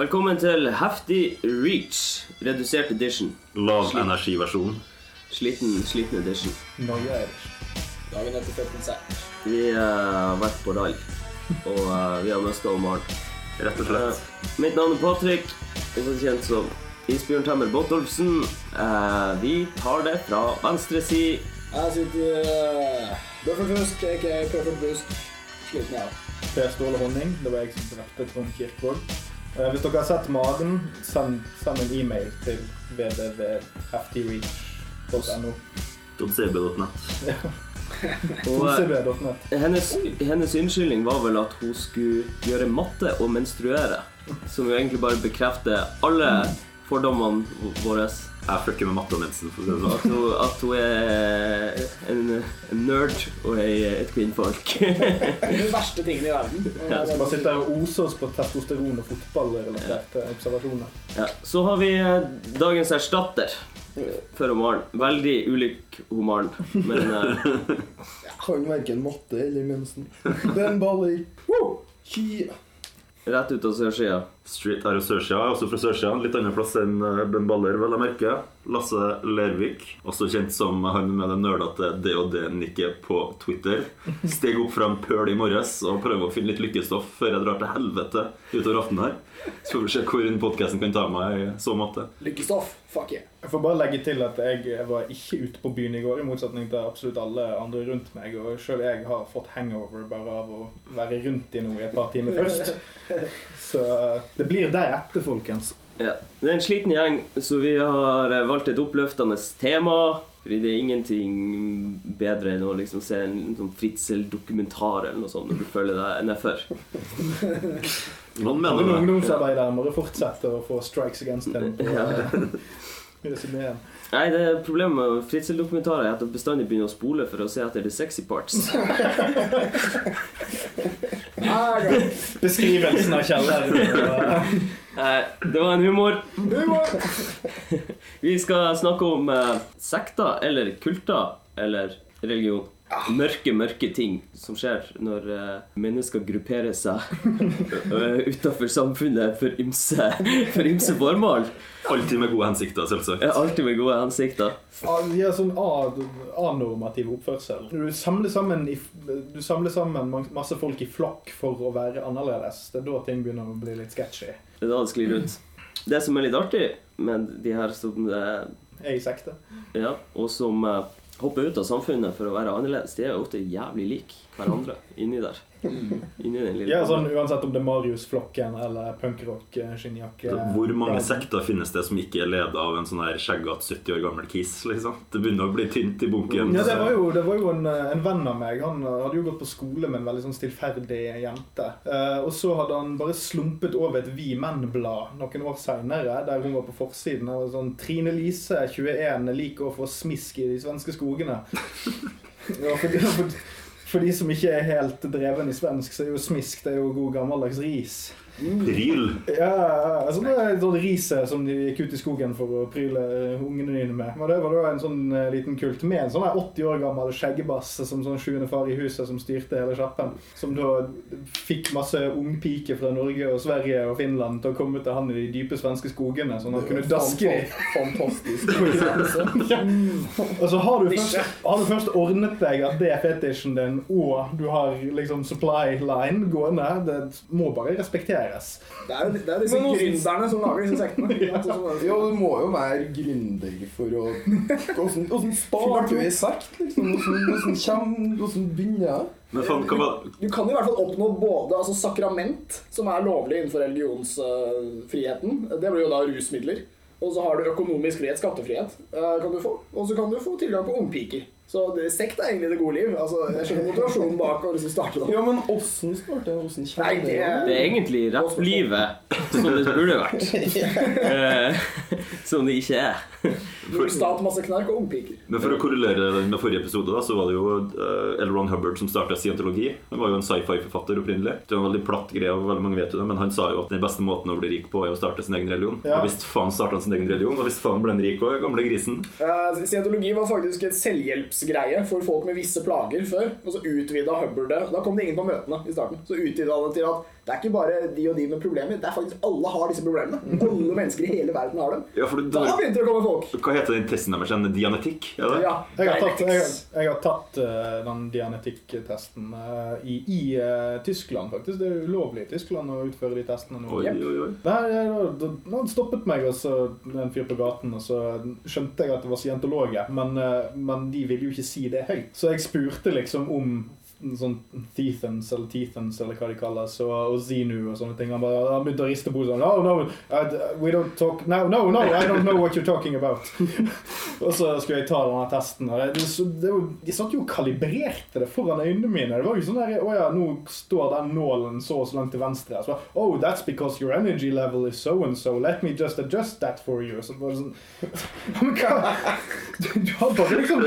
Velkommen til Heftig Reach, redusert edition. Lav energiversjon. Sliten, sliten edition. Er ikke. Dagen etter før konsert. Vi eh, har vært på rall, og eh, vi har mista Omar. Rett og slett. Eh, mitt navn er Patrick, også kjent som Isbjørn Temmer Botolfsen. Eh, vi tar det fra venstre side. Jeg sitter uh, Bøffel Fusk, ikke Bøffel Busk. Sliten, jeg òg. Per Ståle Honning. Det var jeg som drepte Trond Kirkvaag. Eh, hvis dere har sett magen, send, send en e-mail til www.ftreach.no. .cb.net. Og eh, hennes, hennes unnskyldning var vel at hun skulle gjøre matte og menstruere. Som jo egentlig bare bekrefter alle fordommene våre. Jeg fucker med matte og mensen. For det sånn. At hun, at hun er en, en nerd og ei, et kvinnfolk. Den verste tingen i verden. Ja, Vi bare sitter og oser oss på testosteron og fotballrelaterte observasjoner. Ja, så har vi eh, dagens erstatter for Maren. Veldig ulik hun Maren, men Jeg Kan verken matte eller mensen. Den baller. Woo! Ky. Rett ut av sørsida. Street er jo sørsida, også fra sørsida. Litt annen plass enn eh, Ben Baller, vel å merke. Lasse Lervik, også kjent som han med det nerdete det-nikket på Twitter. Steg opp fra en pøl i morges og prøver å finne litt lykkestoff før jeg drar til helvete utover aftenen her. Så får vi se hvor podkasten kan ta meg i så måte. Lykkestoff. Fuck yeah. Jeg får bare legge til at jeg var ikke ute på byen i går, i motsetning til absolutt alle andre rundt meg. Og sjøl jeg har fått hangover bare av å være rundt i noe i et par timer først. Så det blir deretter, folkens. Ja. Det er en sliten gjeng, så vi har eh, valgt et oppløftende tema. Fordi det er ingenting bedre enn å liksom se en sånn Fritzel-dokumentar eller noe sånt når du føler deg nedfor. Noen Alle mener det. ungdomsarbeidere må fortsette å få strikes against them. Ja. Nei, det er Problemet med Fritzel-dokumentarer er at du bestandig begynner å spole for å se etter the sexy parts. Ah. Beskrivelsen av kjelleren. Nei, det var en humor. Vi skal snakke om eh, sekter eller kulter eller religion. Mørke, mørke ting som skjer når eh, mennesker grupperer seg utafor samfunnet for ymse, for ymse formål. Alltid med gode hensikter, selvsagt. Ja, Alltid med gode hensikter. Ja, De har sånn a- anormativ oppførsel. Du samler, sammen i, du samler sammen masse folk i flokk for å være annerledes. Det er da ting begynner å bli litt sketchy. Det er da det sklir ut. Det som er litt artig med de her som eh, Jeg i sekta. Ja, og som eh, hopper ut av samfunnet for å være annerledes, de er jo ofte jævlig like hverandre inni der. Inni den lille Ja, sånn Uansett om det er Marius-flokken eller punkrock, eh, skinnjakke Hvor mange Ja. sekter finnes det som ikke er leda av en sånn her skjeggete 70 år gammel kiss? liksom? Det begynner å bli tynt i bunken. Ja, det var jo, det var jo en, eh, en venn av meg. Han eh, hadde jo gått på skole med en veldig sånn stillferdig jente. Eh, og så hadde han bare slumpet over et Vi Menn-blad noen år seinere, der hun var på forsiden. Det var sånn Trine Lise, 21, liker å få smisk i de svenske skogene. Ja, for, for, for de som ikke er helt dreven i svensk, så er jo smisk det er jo god gammeldags ris. Ryl. Ja, altså det det sånn riset som de gikk ut i skogen for å pryle eh, ungene dine med. Men det var da en sånn eh, liten kult med en sånn 80 år gammel skjeggebass som sånn sjuende far i huset som styrte hele sjappen. Som da fikk masse ungpiker fra Norge og Sverige og Finland til å komme til han i de dype svenske skogene, sånn at han kunne daske dem. Fantastisk. Ja. Og så har du, først, har du først ordnet deg at det er fetisjen din, og du har liksom supply line gående, det må bare respekteres. Det er jo det er disse Men gründerne som lager disse sektene. ja. Ja, du må jo være gründer for å Åssen starter du ei sekt, liksom? Hvordan, begynner jeg? Du kan i hvert fall oppnå både altså, sakrament, som er lovlig innenfor religionsfriheten. det blir jo da rusmidler. Og så har du økonomisk frihet, skattefrihet, eh, kan du få. Og så kan du få tilgang på ungpiker. Så det, sekt er egentlig det gode liv. Altså, jeg skjønner motivasjonen bak å liksom starte det. Ja, men åssen starter? Åssen Nei, det jeg? Det er egentlig rapplivet som det burde vært. Eh, som det ikke er. Stat, masse knark og ungpiker. Men For å korrelere med forrige episode, da, så var det jo uh, L. Ron Hubbard som starta scientologi. Han var jo en sci-fi-forfatter opprinnelig. Det var en veldig platt greie, og veldig mange vet jo det, men han sa jo at den beste måten å bli rik på, er å starte sin egen religion. Ja. Og visst faen starta han sin egen religion, og visst faen ble han rik òg, gamle grisen Uh, Scientologi var faktisk et selvhjelpsgreie for folk med visse plager før. Og så utvida Hubbard det. Da kom det ingen på møtene i starten. Så utvida han det til at Det er ikke bare de og de med problemer. Det er faktisk Alle har disse problemene. Alle mennesker i hele verden har dem. Ja, Da begynte det å komme folk. hva heter den testen deres? En Dianetikk? Ja, Jeg har tatt, jeg, jeg har tatt eh, den dianetikk-testen eh, i, i eh, Tyskland, faktisk. Det er ulovlig i Tyskland å utføre de testene nå. Oi, oi, oi. Nei, stoppet meg og så en fyr på gaten, og så skjønte jeg at det var scientologer, men, men de ville jo ikke si det høyt. Så jeg spurte liksom om sånn Thethans eller Thethans eller hva de kalles, og, og Zenu og sånne ting. Han bare han begynte å riste på sånn No, no, I, we don't talk No, no, no, I don't know what you're talking about. og så skulle jeg ta denne testen, og det, det, det, de satt jo og kalibrerte det foran øynene mine. Det var jo sånn der Å ja, nå står den nålen så og så langt til venstre. Så, oh, that's because your energy level is so and so. Let me just adjust that for you. Så bare sånn Du, du har bare liksom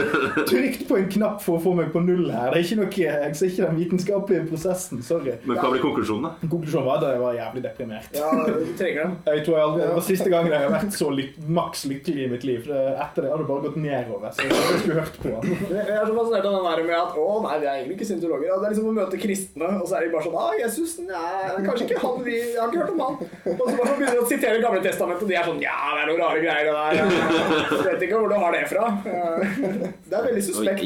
trykt på en knapp for å få meg på null her. Det er ikke noe Jeg ser ikke den vitenskapelige prosessen. Sorry. Men hva blir konklusjonen, da? Konklusjonen var at jeg var jævlig deprimert. Ja, du trenger dem. Jeg tror jeg aldri, Det var siste gangen jeg har vært så lyk maks lykkelig i mitt liv. For etter det har det bare gått nedover. Så jeg skulle hørt på. Jeg er så fascinert av den der med at å nei, vi er egentlig ikke syntologer. Det er liksom å møte kristne, og så er de bare sånn ah, Jesus, nei, kanskje ikke han, vi jeg har ikke hørt om han. Og så bare begynner de å sitere Gamle testamentet, og de er sånn ja, det er noen rare greier det der. Jeg vet ikke hvor du har det fra. Det er veldig suspekt.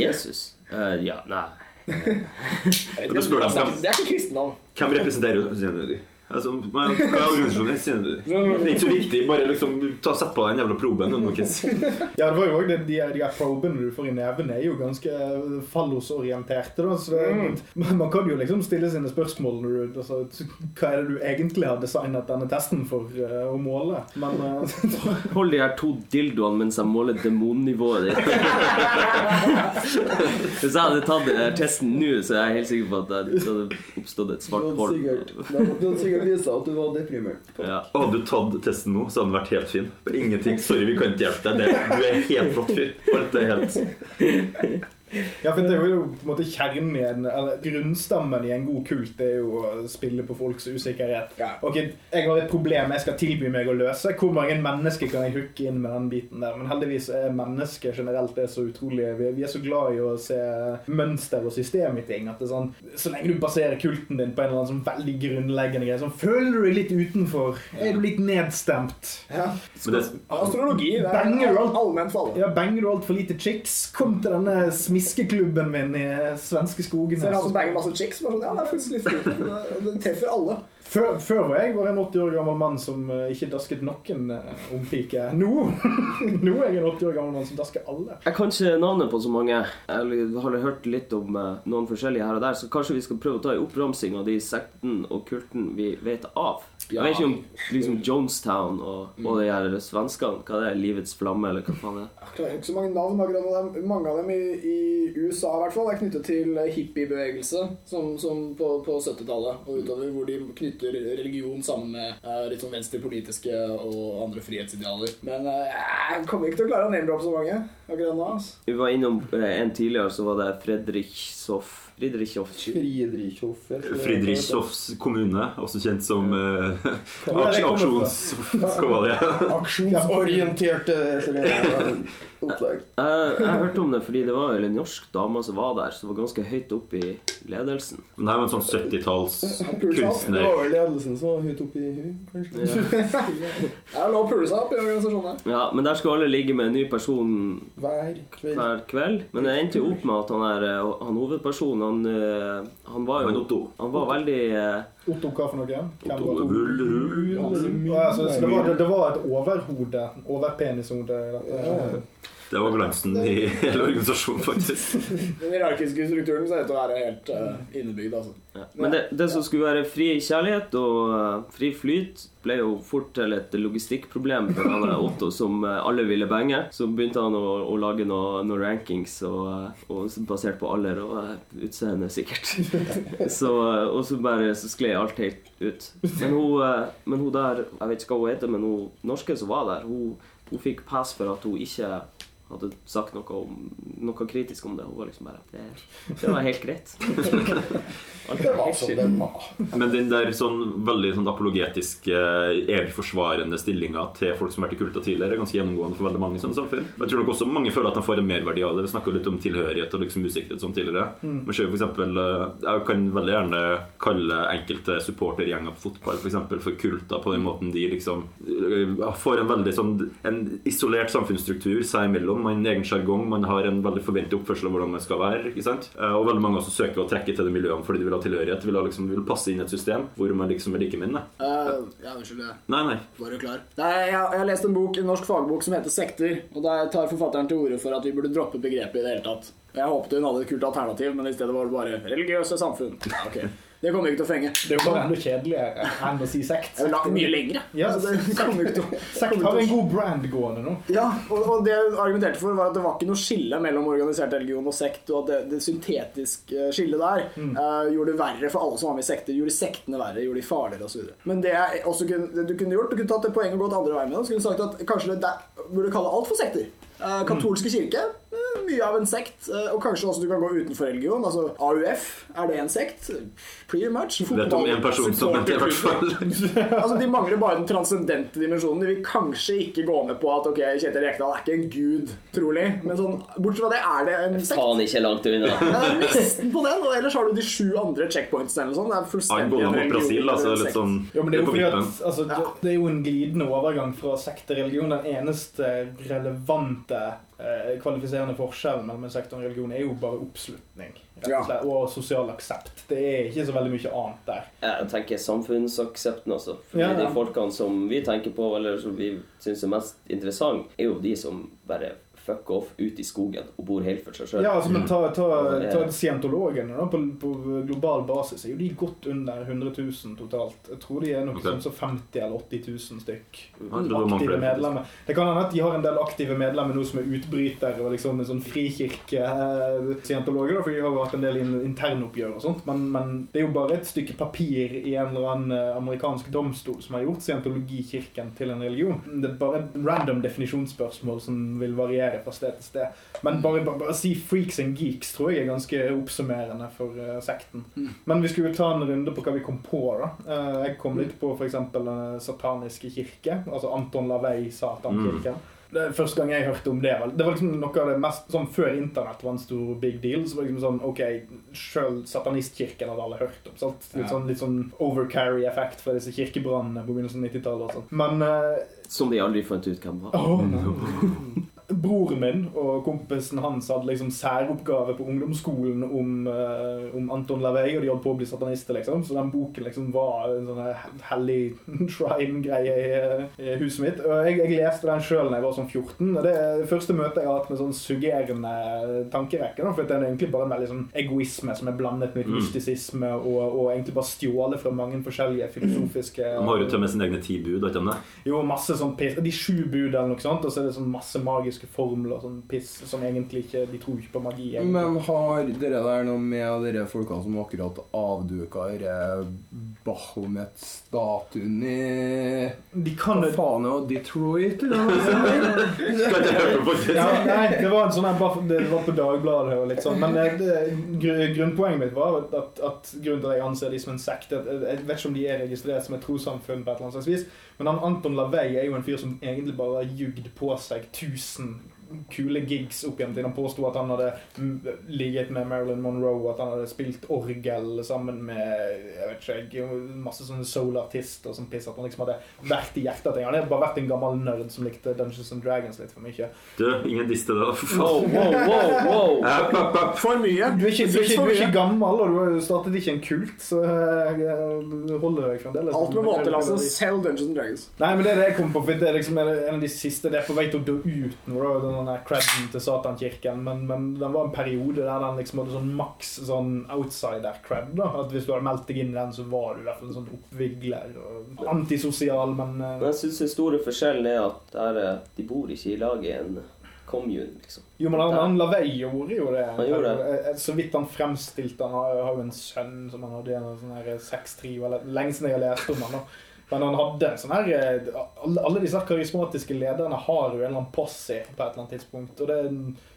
Jesus. Uh, ja, nei. Det er ikke kristendom. Hvem representerer du? Altså, hva er organisasjonen din. Det er ikke så viktig. Bare liksom ta, sett på den jævla proben. Ja, det var jo også det, de, de probene du får i nevene, er jo ganske fallosorienterte. Da, så det, men Man kan jo liksom stille sine spørsmål når du, altså, Hva er det du egentlig har designet denne testen for uh, å måle? Men uh, Hold de her to dildoene mens jeg måler demonnivået ditt. Hvis jeg hadde tatt den testen nå, så er jeg helt sikker på at det hadde oppstått et svart hull. deg at du var deprimert. Ja. Hadde du tatt testen nå, så hadde den vært helt fin. Ingenting. Sorry, vi kan ikke hjelpe deg. Du er helt flott fyr. Alt er helt Ja, for det er jo på en måte kjernen i en Eller grunnstammen i en god kult Det er jo å spille på folks usikkerhet. Ja. Ok, jeg har et problem jeg skal tilby meg å løse. Hvor mange mennesker kan jeg hooke inn med den biten der? Men heldigvis er mennesker generelt det så utrolig Vi vi er så glad i å se mønster og system i ting. At det er sånn Så lenge du baserer kulten din på en eller annen sånn veldig grunnleggende greie, sånn føler du deg litt utenfor? Er du litt nedstemt? Ja. Det, Astrologi det er. Ja, Banger du altfor lite chicks? Kom til denne smiskeklubben min i svenske skogene. Ser han som banger masse chicks, bare sånn, ja, det er faktisk litt. Det- Det treffer alle. Før, før var jeg var en 80 år gammel mann som eh, ikke dasket noen uh, ungpike. Nå Nå er jeg en 80 år gammel mann som dasker alle. Jeg kan ikke navnet på så mange. Jeg har hørt litt om eh, noen forskjellige her og der, så kanskje vi skal prøve å ta en oppramsing av de sekten og kulten vi vet av. Jeg vet ikke om liksom Jonestown og, og de her svenskene Hva det er Livets flamme, eller hva faen det er? Jeg klarer ikke så mange navn. er Mange av dem i, i USA i hvert fall er knyttet til hippiebevegelse som, som på, på 70-tallet og utover, hvor de knytter religion sammen med uh, litt sånn venstre politiske og andre frihetsidealer. Men uh, jeg kommer ikke til å klare å name-droppe så mange akkurat nå. Altså. Vi var innom eh, en tidligere, så var det Fredrikshoff Fridrichhoff Friedrichshoffs kommune, også kjent som uh, Hva var det kommer. Aksjonsorienterte opplegg. Jeg, jeg hørte om det fordi det var en norsk dame som var der, som var ganske høyt oppe i ledelsen. Men det var en sånn 70-talls Det var vel ledelsen som var høyt oppe i huet, kanskje. Jeg har pulsa opp i organisasjonen. Ja, Men der skulle alle ligge med en ny person Hver kveld. hver kveld. Men det endte jo opp med at han, er, eh, han hovedpersonen han, eh, han var jo Otto. Han var veldig eh, Otto, hva for noe? Otto Ja, altså, så det, var, det, var et overhode. Overpenishode. Det var glansen i hele organisasjonen, faktisk. Den hierarkiske strukturen ser ut til å være helt uh, innebygd. Altså. Men det, det som skulle være fri kjærlighet og uh, fri flyt, ble jo fort til et logistikkproblem for han Otto som uh, alle ville bange. Så begynte han å, å lage noen noe rankings og, uh, og basert på alder og utseende, sikkert. så, og så bare så skled alt helt ut. Men hun, men hun der, jeg vet ikke hva hun heter, men hun norske som var der, hun, hun fikk pass for at hun ikke hadde sagt noe, om, noe kritisk om det. Hun var liksom bare Det, det var helt greit. Det var som shit. det var. Men den der sånn veldig sånn apologetiske, evigforsvarende stillinga til folk som har vært i kulta tidligere, er ganske gjennomgående for veldig mange i sånne samfunn. Jeg tror nok også mange føler at de får en merverdi av det. Vi snakka litt om tilhørighet og liksom usikkerhet som tidligere. Men ser jo for eksempel, eh, Jeg kan veldig gjerne kalle enkelte supportergjenger på fotball for, eksempel, for kulter på den måten de liksom eh, får en veldig sånn en isolert samfunnsstruktur seg imellom. Man har en egen sjargong, man har en veldig forventet oppførsel av hvordan man skal være. ikke sant? Eh, Og veldig mange også søker å trekke til de miljøene fordi de vil ha tilhørighet. Vil, ha, liksom, vil passe inn i et system hvor man liksom er likeminne. Uh, ja, unnskyld. Nei, nei. Var du klar? Nei, jeg, jeg har lest en bok, en norsk fagbok som heter Sekter. Og Der tar forfatteren til orde for at vi burde droppe begrepet i det hele tatt. Jeg håpet hun hadde et kult alternativ, men i stedet var det bare religiøse samfunn. Ja, ok. Det kommer ikke til å fenge. Det er jo bare enda kjedeligere enn å si sekt. Jeg vil lage mye lengre. Ja, Altså, det Sekt har en god brand gående nå. Ja, og, og det jeg argumenterte for var at det var ikke noe skille mellom organisert religion og sekt, og at det, det syntetiske skillet der eh, gjorde det verre for alle som var med i sekter. Gjorde sektene verre, gjorde de farligere osv. Men det, kunne, det du kunne gjort, du kunne tatt det poenget og gått andre veien med det. Så kunne du sagt at kanskje det der, burde kalle alt for sekter. Uh, katolske kirke, eh, mye av en sekt. Eh, og kanskje også du kan gå utenfor religion. Altså AUF, er det en sekt? Pretty much. Vet om en person som mente i hvert fall. Altså, De mangler bare den transcendente dimensjonen. De vil kanskje ikke gå med på at ok, Kjetil Rekdal er ikke en gud, trolig. Men sånn, bortsett fra det, er det en sekt. Faen ikke langt unna. Det er nesten på den, og ellers har du de sju andre checkpointsene eller sånn. Det er fullstendig går en Brasil, altså litt sånn Jo, men det er jo fordi at altså, det, det er jo en glidende overgang fra sekt til religion. Den eneste relevante eh, kvalifiserende forskjellen mellom en sektor og en religion er jo bare oppslutning. Rett Ja. og, slett, og sosial aksept. Det er ikke så veldig mye annet der. Jeg tenker samfunnsaksepten også. For Ja, ja. de folkene som vi tenker på, eller som vi syns er mest interessant, er jo de som bare fuck off ut i skogen og bor helt for seg sjøl. Ja, altså, men ta, ta, ta Scientologene da, på, på global basis er jo de godt under 100 000 totalt. Jeg tror de er noe okay. sånn som 50 eller 80 000 stykk. Det Aktive medlemmer. Det kan hende at de har en del aktive medlemmer nå som er utbrytere og liksom en sånn frikirke-scientologer, for de har jo hatt en del internoppgjør og sånt, men, men det er jo bare et stykke papir i en eller annen eh, amerikansk domstol som har gjort scientologikirken til en religion. Det er bare et random definisjonsspørsmål som vil variere fra sted til sted. Men bare, bare, bare si freaks and geeks tror jeg er ganske oppsummerende for uh, sekten. Men vi skulle jo ta en runde på hva vi kom på. da. Uh, jeg kom litt på f.eks. Uh, sataniske kirke. Altså Anton Lavey, Satankirken. Det er første gang jeg hørte om det. Vel. Det var liksom noe av det mest sånn Før internett var en stor big deal, så var det liksom sånn OK, sjøl satanistkirken hadde alle hørt om. Sant? Litt, Ja. sånn, litt sånn overcarry-effekt fra disse kirkebrannene på begynnelsen av 90-tallet. og sånn. Men uh, Som de aldri fant ut hvem var. Nei. Broren min og kompisen hans hadde liksom særoppgave på ungdomsskolen om, uh, om Anton Lavey, og de holdt på å bli satanister, liksom. Så den boken liksom var en sånn hellig shrine-greie i, i huset mitt. Og jeg, jeg leste den sjøl da jeg var sånn 14. og Det er det første møtet jeg har hatt med sånn suggerende tankerekke. Da, for det er egentlig bare en veldig sånn egoisme som er blandet med Mm. mystisisme, og, og egentlig bare stjålet fra mange forskjellige filosofiske De har jo til og med sine egne ti bud, ikke om det? jo, masse sånn. De sju bud eller noe sånt, og så er det sånn masse magiske formler og sånn piss som egentlig ikke De tror ikke på magi. egentlig. Men har dere der noe med dere folkene som akkurat avduka Bahomet-statuen i De kan Hva det faen er Detroit? Eller noe sånt? Ja, Nei, det var en sånn det var på Dagbladet og litt sånn. Men det, det, gru- grunnpoenget mitt var at, at grunnen til at jeg anser de som en sekt jeg vet ikke om de er registrert som et trossamfunn på et eller annet slags vis, men han Anton Lavey er jo en fyr som egentlig bare har jugd på seg 1000 kule gigs opp igjen til Han påsto at han hadde ligget med Marilyn Monroe, at han hadde spilt orgel sammen med jeg vet ikke, masse sånne soul-artister som piss. At han liksom hadde vært i hjertet til Han hadde bare vært en gammel nerd som likte Dungeons and Dragons litt for mye. Du, ingen diste det, da. For faen. Wow, wow, wow, wow. App, app, app. For mye. Du er ikke, du er ikke, du er ikke gammel, og du har startet ikke en kult, så jeg eh, holder deg fremdeles. Alt med måte, altså. Selv Dungeons and Dragons. Nei, men det er det jeg kom på, for det er liksom en en av de siste Det er på vei til å dø ut nå, da, den creden til Satankirken, men, men den var en periode der den liksom hadde sånn maks sånn outsider-cred. da At Hvis du hadde meldt deg inn i den, så var du i hvert fall en sånn oppvigler og antisosial, men eh, Men jeg syns den store forskjellen er at der, eh, de bor ikke i lag i en commune, liksom. Jo, men han, han Lavey gjorde jo det. Han gjorde det. Eh, Så vidt han fremstilte Han har, har jo en sønn som han hadde en sånn her sextrio eller Lenge siden jeg har lest om han da. Men han hadde en sånn her eh, Alle, disse karismatiske lederne har jo en eller annen posse på et eller annet tidspunkt. Og det,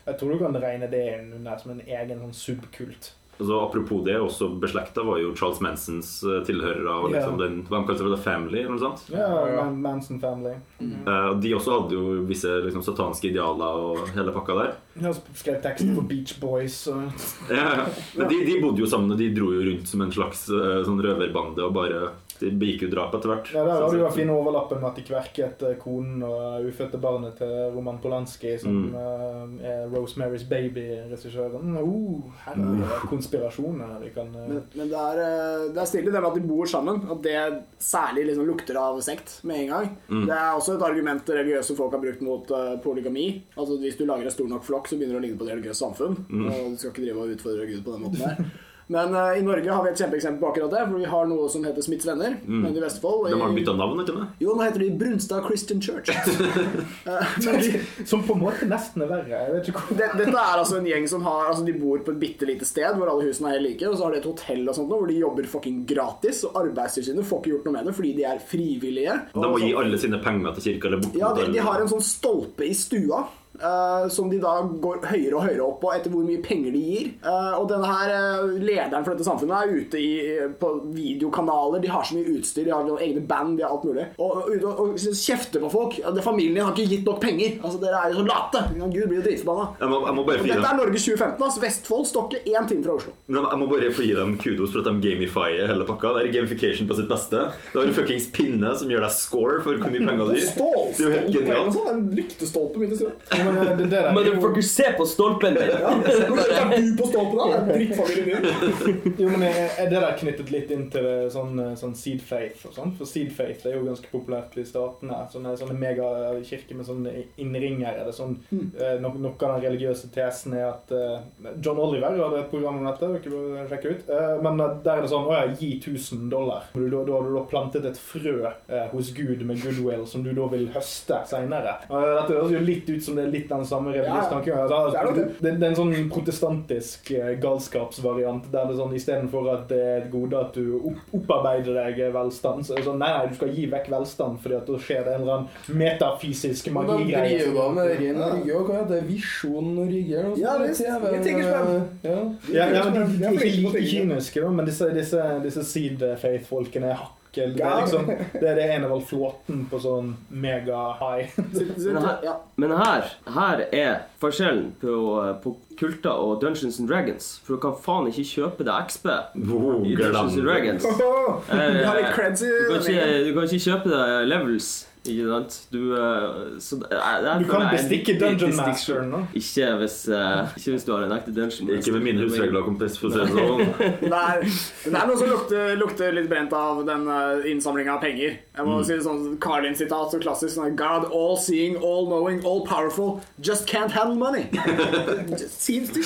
jeg tror du kan regne det inn under som en egen sånn subkult. Altså, apropos det, også beslekta var jo Charles Mansons eh, tilhørere av liksom, yeah. den, hva de kalte det, Family, eller noe sånt. Ja, Man Manson Family. Eh, de også hadde jo visse liksom, satanske idealer og hele pakka der. Ja, skrev skrevet på Beach Boys og Ja, ja. Men de, de bodde jo sammen, og de dro jo rundt som en slags uh, sånn røverbande og bare De begikk jo drap etter hvert. Ja, Der har du den fine overlappen med at de kverket eh, konen og ufødte barnet til Roman Polanski, som mm. er Rosemary's Baby-regissøren. Uh, her er det konspirasjoner vi kan eh, Men, men det, er, eh, det er stille det med at de bor sammen. At det særlig liksom lukter av sekt med en gang. Det er også et argument religiøse folk har brukt mot eh, polygami. Altså Hvis du lager en stor nok flokk, så begynner det å ligne på et religiøst samfunn. Og du skal ikke drive og utfordre Gud på den måten der. Men uh, i Norge har vi et kjempeeksempel på akkurat det. For vi har noe som heter Smiths Venner. Men i Vestfold De har bytta navn, ikke sant? Jo, nå heter de Brunstad Christian Church. Eh, men de, Som på en måte nesten er verre. Jeg vet ikke det, dette er altså en gjeng som har Altså de bor på et bitte lite sted hvor alle husene er helt like, og så har de et hotell og sånt hvor de jobber fucking gratis, og Arbeidstilsynet får ikke gjort noe med det fordi de er frivillige. De må gi alle sine penger til kirka eller bort ja, de, de har en sånn stolpe i stua. Eh, som de da går høyere og høyere opp på etter hvor mye penger de gir. Uh, og denne her uh, lederen for dette samfunnet er ute i, på videokanaler. De har så mye utstyr, de har egne band, de har alt mulig. Og, og, og, og kjefter på folk. Det, familien din har ikke gitt nok penger. Altså, Dere er jo så late. Gud blir jo dritforbanna. Dette er Norge 2015. Altså Vestfold står ikke én time fra Oslo. Men Jeg må bare få gi dem kudos for at de gamifier hele pakka. Det er gamification på sitt beste. Det har en fuckings pinne som gjør deg score for hvor mye penger du gir. Det er jo helt genialt. sånn. En lyktestolpe midt i stua. Ja, men det, det der er Motherfucker, se på stolpen min! Hvorfor er du på stolpen da? Det drittfamilien din. jo, men er er det der knyttet litt inn til sånn, sånn seed faith og sånn? For seed faith er jo ganske populært i statene. Sånne, sånne megakirker med sånne innringere. Det er sånn, mm. no, noe av den religiøse tesen er at uh, John Oliver hadde et program om dette, dere bør sjekke ut. Uh, men eh, der er det sånn Å ja, gi 1000 dollar. Du, da, da har du da plantet et frø uh, hos Gud med goodwill som du da vil høste seinere. dette høres jo litt ut som det er litt den samme religiøse Ja, ja. Altså, Det er det. er en sånn protestantisk eh, galskapsvariant der det er sånn istedenfor at det er et gode at du opp, opparbeider deg velstand, så er det sånn nei, nei, du skal gi vekk velstand, fordi at da skjer det en eller annen metafysisk Men de magigreie. driver med ren Norge, og hva heter det? Visjon Norge? Ja, det er TV, tenker spenn. Ja. Ja, ja, men de, de, Det er er ikke flinke på like kyniske, men disse, disse, disse seed faith-folkene er hakkel. Det er liksom det er det ene vel flåten på sånn mega-high. Ja. Men her, her er forskjellen på, på kulter og Dungeons and Dragons. For du kan faen ikke kjøpe deg XP i Dungeons and. Dragons. Oh, oh, creds Du kan, ikke, du kan ikke kjøpe deg levels, ikke sant? Du, eh, så det er Du kan bestikke Dungeon Master Masteren, da. Ikke hvis, uh, ikke hvis du har en ekte dungeon Ikke med mine husregler, kompis. For å si det sånn. Det er, noe som lukter, lukter litt brent av den uh, innsamlinga av penger. Jeg må si det sånn Carlin-sitat, så klassisk sånn God all seeing, all knowing, all powerful, just can't handle money. Just seems to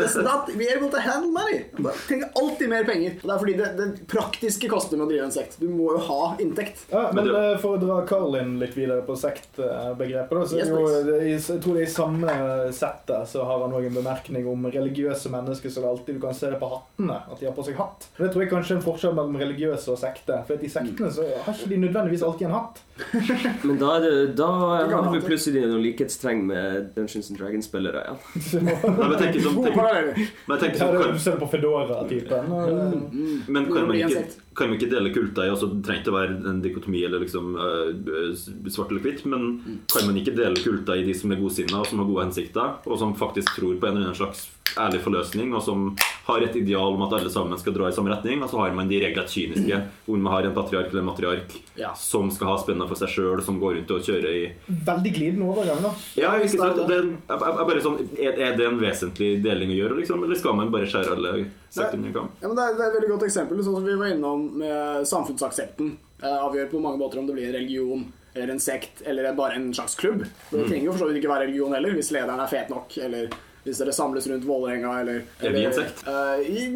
just not be able to handle money. Man trenger alltid mer penger. Og det er fordi det, det praktiske koster med å drive en sekt. Du må jo ha inntekt. Ja, men Men du- eh, for å dra Carlin litt videre på sektbegrepet, da, så Yes, jo, det, jeg tror det i samme settet så har han òg en bemerkning om religiøse mennesker som alltid du kan se det på hattene, at de har på seg hatt. Det tror jeg kanskje er en forskjell mellom religiøse og sekte. For at i sektene så har ikke de nødvendigvis alltid en hatt. Men da, er det, da har vi plutselig noen likhetstreng med Dungeons and Dragons-spillere. Ja. Nei, men jeg tenker sånn, tenk, men tenker sånn på Fedora-typen. det- Men kan man ikke. Kan man ikke dele kulta i altså, Det trenger ikke være en dikotomi eller liksom uh, svart eller hvitt, men kan man ikke dele kulta i de som er godsinna og som har gode hensikter, og som faktisk tror på en eller annen slags ærlig forløsning, og som har et ideal om at alle sammen skal dra i samme retning, og så har man de regelrett kyniske, hvor man har en patriark eller en matriark Ja. som skal ha spenna for seg sjøl, som går rundt og kjører i Veldig glidende overgang, da. Ja, ikke sant? Det, er- jeg, jeg bare sånn, er, er det en vesentlig deling å gjøre, liksom? Eller skal man bare skjære alle sekter under kam? Ja, men det, er, et veldig godt eksempel. Sånn som vi var innom med samfunnsaksepten. Eh, avgjør på mange måter om det blir en religion eller en sekt eller bare en slags klubb. Det trenger jo for så vidt ikke være religion heller, hvis lederen er fet nok, eller hvis dere samles rundt Vålerenga, eller Er vi en sekt? Eh, i-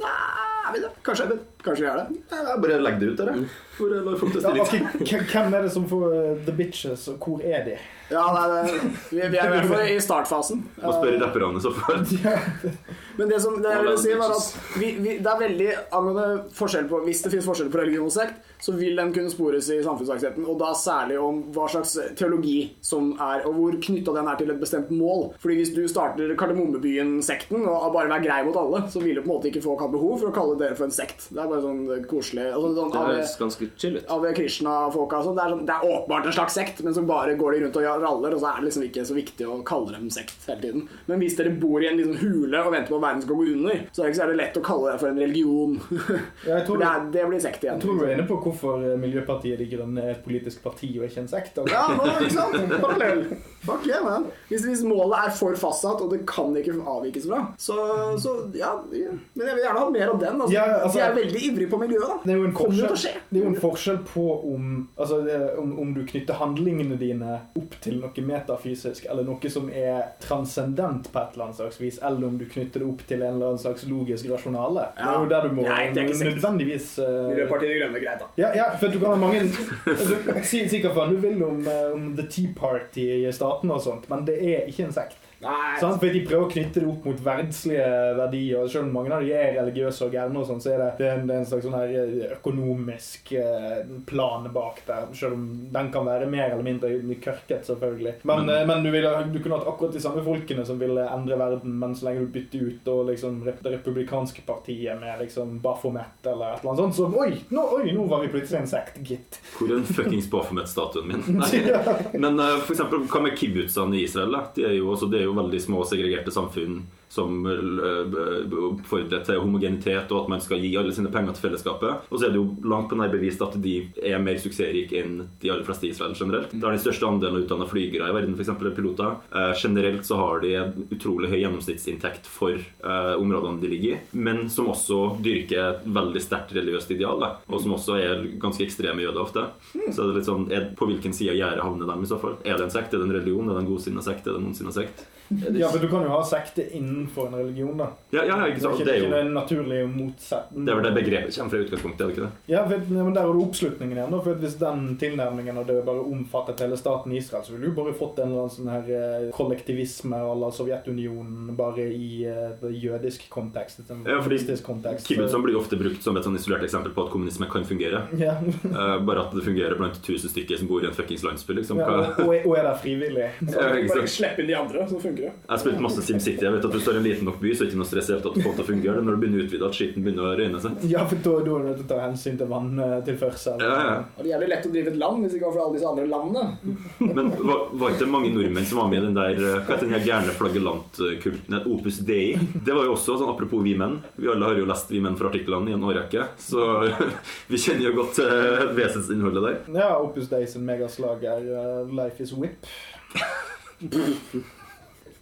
nei, er vi det? Kanskje. Men Kanskje vi er det? Jeg bare legg det ut der, jeg. Bare lar folk Ja, teste ok, hvem- Hvem er det som får eh, The Bitches, og hvor er de? Ja, nei, det, vi, vi er i hvert fall i startfasen. Må spørre rapperne så fall. Men det som det jeg ville si var at vi, vi, det er veldig angående forskjell på Hvis det finnes forskjell på religion og sekt, så vil den kunne spores i samfunnsaksepten, og da særlig om hva slags teologi som er, og hvor knytta den er til et bestemt mål. Fordi hvis du starter Kardemommebyen-sekten og bare være grei mot alle, så vil du på en måte ikke få hatt behov for å kalle dere for en sekt. Det er bare sånn koselig altså, sånn, Det høres ganske chill ut. Ave Krishna-folka og sånn. Det, er sånn, det er åpenbart en slags sekt, men så bare går de rundt og raller, og så er det liksom ikke så viktig å kalle dem sekt hele tiden. Men hvis dere bor i en liksom hule og venter på at verden skal gå under, så er det ikke så lett å kalle det for en religion. Ja, tror det, er, det blir sekt igjen. Jeg tror du er inne på hvorfor eh, Miljøpartiet De Grønne er et politisk parti og ikke en sekt. altså. Ja, nå, ikke sant? Parallell. Fuck yeah, man. Hvis, hvis målet er for fastsatt, og det kan ikke avvikes fra, så, så ja. Men jeg vil gjerne ha mer av den. Altså. Ja, altså- De er veldig ivrige på miljøet, da. Det er jo en jo forskjell, skje. det er jo en forskjell på om, altså, om, om du knytter handlingene dine opp til noe metafysisk, eller noe som er transcendent på et eller annet slags vis, eller om du knytter det opp til en eller annen slags logisk rasjonale. Det er jo der du må Nei, det er ikke nødvendigvis uh... Miljøpartiet De Grønne, greit, da. Ja, ja, for du kan ha mange altså, Si, si hva faen du vil om, eh, om The Tea Party i staten og sånt, men det er ikke en sekt. Sant? For de prøver å knytte det opp mot verdslige verdier. og Selv om mange av de er religiøse og gærne, sånn, så er det, det, er en, det er en slags sånn her eh, økonomisk eh, plan bak der. Selv om den kan være mer eller mindre kørket, selvfølgelig. Men, eh, men du, ville, du kunne hatt akkurat de samme folkene som ville endre verden, men så lenge du bytter ut og liksom, det republikanske partiet med liksom Baphomet eller et eller annet sånt, så oi, nå, oi, nå var vi plutselig en sekt, gitt. Hvor er den fuckings Baphomet-statuen min? Nei. Men uh, for eksempel, hva med kibbutzene i Israel? Da? De er jo, også, det er jo veldig små segregerte samfunn som eh, oppfordrer til homogenitet og at man skal gi alle sine penger til fellesskapet. Og så er det jo langt på nær bevist at de er mer suksessrike enn de aller fleste i Israel generelt. Det har den største andelen av utdanna flygere i verden, f.eks. piloter. Eh, generelt så har de en utrolig høy gjennomsnittsinntekt for eh, områdene de ligger i, men som også dyrker et veldig sterkt religiøst ideal, da, og som også er ganske ekstreme jøder ofte. Så er det litt sånn, er, På hvilken side av gjerdet havner de i så fall? Er det en sekt? Er det en religion? Er det en godsinna sekt? Er det en ondsinna sekt? Ja, for du kan jo ha sekte innenfor en religion, da. Ja, ja, ikke Det er sant? ikke, Det er jo ikke en naturlig motsetning. det er vel det begrepet kommer fra utgangspunktet, er det ikke det? Ja, for, ja, men Der har du oppslutningen igjen. da, for Hvis den tilnærmingen det bare omfattet hele staten Israel, så ville du bare fått en eller annen sånn her eh, kollektivisme à la Sovjetunionen, bare i uh, jødisk kontekst. sånn Ja, fordi kontekst. Blir ofte brukt som et sånn isolert eksempel på at kommunisme kan fungere. ja. uh, bare at det fungerer blant tusen stykker som bor i en fuckings landsby. liksom. ja, og, og er der frivillig. Ja, ikke Bare slipp inn de andre, så funker det. Jeg har spilt masse SimCity. Jeg vet at du står i en liten nok by, så er det ikke noe stress i det hele tatt å få det til å fungere. Når du begynner å utvide at skitten begynner å røyne seg. Ja, for da, er du nødt til å ta hensyn til vanntilførsel. Ja, ja. Og det er jævlig lett å drive et land hvis ikke for alle disse andre landene. Men var, var ikke det mange nordmenn som var med i den der eh, Hva heter den her gærne flaggelantkulten? Opus Dei? Det var jo også sånn apropos vi menn. Vi alle har jo lest Vi menn fra artiklene i en årrekke, så vi kjenner jo godt uh, vesensinnholdet der. Ja, Opus Dei sin megaslager uh, Life is Whip.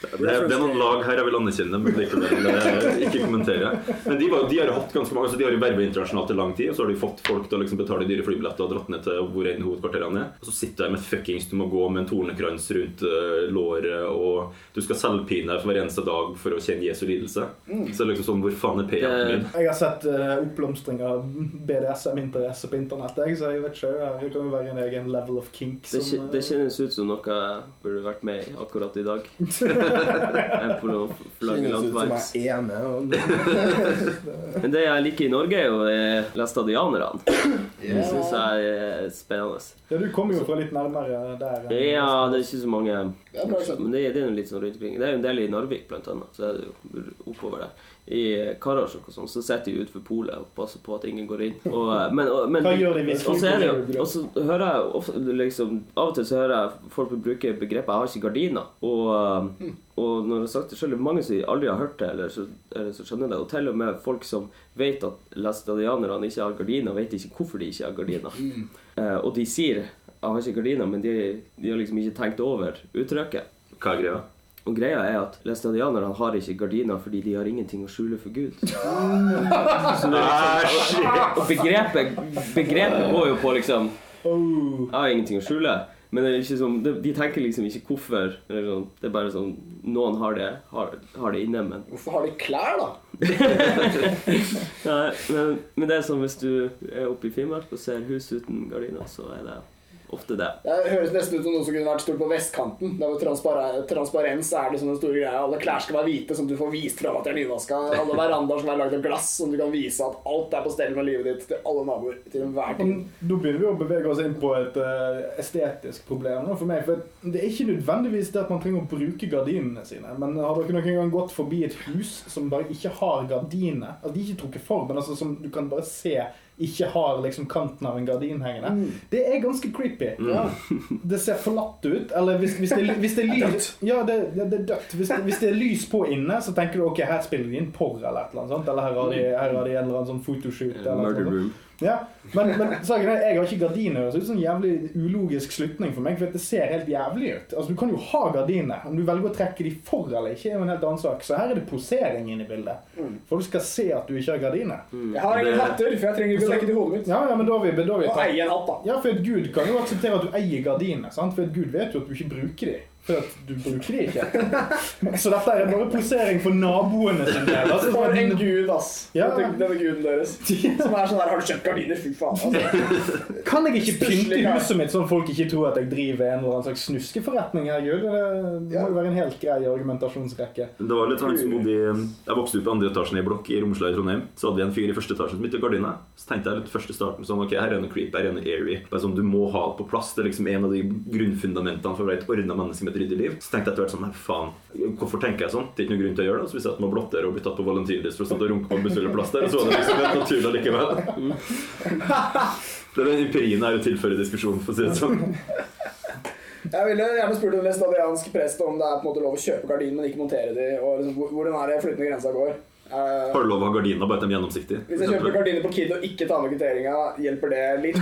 Det, det er noen lag her jeg vil anerkjenne, men likevel eh, ikke kommentere. Men de, var, de har hatt ganske mange, altså de har jo verva internasjonalt i lang tid, og så har de fått folk til å liksom betale dyre flybilletter og dratt ned til hvor enn hovedkvarterene er. Og så sitter jeg med fuckings du må gå med en tornekrans rundt uh, låret, og du skal selvpine deg hver eneste dag for å kjenne Jesu lidelse. Så det er liksom sånn, hvor faen er payouten min? Jeg har sett uh, oppblomstring av BDSM-interesse på internett, jeg, så jeg vet ikke. Det kan jo være en egen level of kink. Det, som, kje- det kjennes ut som noe jeg burde vært med i akkurat i dag. Kjennes flaggelant ut som jeg er med. Men det jeg liker i Norge, er jo eh, læstadianerne. Det syns jeg er spennende. Ja, du kommer jo fra litt nærmere der. Ja, det er ikke så mange. Men det, det er jo litt sånn rundt omkring. Det er jo en del i Narvik, blant annet. Så er det jo oppover der. I Karasjok og sånn, så sitter de utenfor polet og passer på at ingen går inn. Og, men, og, men, Hva gjør de hvis og så jo folk går Og så hører jeg ofte, liksom, Av og til så hører jeg folk bruke begrepet 'jeg har ikke gardiner'. Og, eh, og når jeg har sagt det er mange som aldri har hørt det, eller så, eller så skjønner det. Og til og med folk som vet at læstadianerne ikke har gardiner, vet ikke hvorfor de ikke har gardiner. Eh, og de sier 'jeg har ikke gardiner', men de, de har liksom ikke tenkt over uttrykket. Hva er greia? Og greia er at læstadianerne har ikke gardiner fordi de har ingenting å skjule for Gud. Så og begrepet, begrepet går jo på liksom. Jeg har ingenting å skjule. Men det er ikke sånn, de, de tenker liksom ikke hvorfor. Eller sånn. Det er bare sånn Noen har det, har, har det inne, men Hvorfor har de klær, da? Nei, men, men det er sånn hvis du er oppe i Finnmark og ser hus uten gardiner, så er det ofte det. Det høres nesten ut som noe som kunne vært stort på vestkanten. Der hvor transparens er liksom den store greia. Alle klær skal være hvite, som du får vist fram at de er nyvaska. Alle verandaer som er lagd av glass, som du kan vise at alt er på stell med livet ditt til alle naboer til enhver tid. Da begynner vi å bevege oss inn på et uh, estetisk problem for meg. For det er ikke nødvendigvis det at man trenger å bruke gardinene sine. Men har dere noen gang gått forbi et hus som bare ikke har gardiner? Altså, de er ikke trukket for, men altså, som du kan bare se ikke har liksom kanten av en gardin hengende. Det er ganske creepy. Ja. Det ser forlatt ut. Eller hvis, hvis, det, hvis det er lys Ja, det, det, det er dødt. Hvis, det- hvis det er lys på inne, så tenker du ok, her spiller de inn porr eller et eller annet. Eller her har de, her har de en eller annen sånn photoshoot. Eller Murder sånt. room. Ja, men, men er, jeg har ikke gardiner. Det er en sånn jævlig ulogisk slutning for meg, for det ser helt jævlig ut. Altså, Du kan jo ha gardiner. Om du velger å trekke de for eller ikke, er jo en helt annen sak. Så her er det posering inne i bildet. Folk skal se at du ikke har gardiner. Jeg har ingen Det- hatter, for jeg trenger ikke å trekke til hodet mitt. Ja, ja, men da har vi, da vil vi Og eie en hatt, da. Ja, for Gud kan jo akseptere at du eier gardiner, sant? For Gud vet jo at du ikke bruker de. For at du bruker de ikke. Så dette er bare posering for naboene sin del. Altså, For en gud, ass. Ja. Denne, guden deres. Som er sånn der Har du kjøpt gardiner? Fy faen. Altså. Kan jeg ikke pynte huset mitt sånn folk ikke tror at jeg driver en eller annen slags snuskeforretning? Herregud, det, det må jo være en helt grei argumentasjonsrekke. Det var litt sånn som bodde Jeg vokste opp i andre etasjen i blokk i Romsla i Trondheim. Så hadde vi en fyr i første etasjen som bytte gardiner. Så tenkte jeg litt første starten sånn Ok, her er noe creep, her er noe airy. Bare sånn, Du må ha det på plass. Det er liksom en av de grunnfundamentene for å være et ordna menneske et ryddig liv. Så tenkte jeg etter hvert sånn Nei, faen. Hvorfor tenker jeg sånn? Det er ikke noe grunn til å gjøre det. Så hvis jeg må blotter og bli tatt på Valentines for å stå og runke på en bussholdeplass der, så var det liksom helt naturlig likevel. Det er den empirien her å tilføre diskusjonen, for å si det sånn. Jeg ville gjerne spurt en vestadiansk prest om det er på en måte lov å kjøpe gardiner, men ikke montere de, og liksom, hvor- den flytende grensa går. Eh, Har du lov å ha gardiner, bare til de er gjennomsiktige? hvis jeg kjøper gardiner på Kid og ikke tar med kvitteringa, hjelper det litt?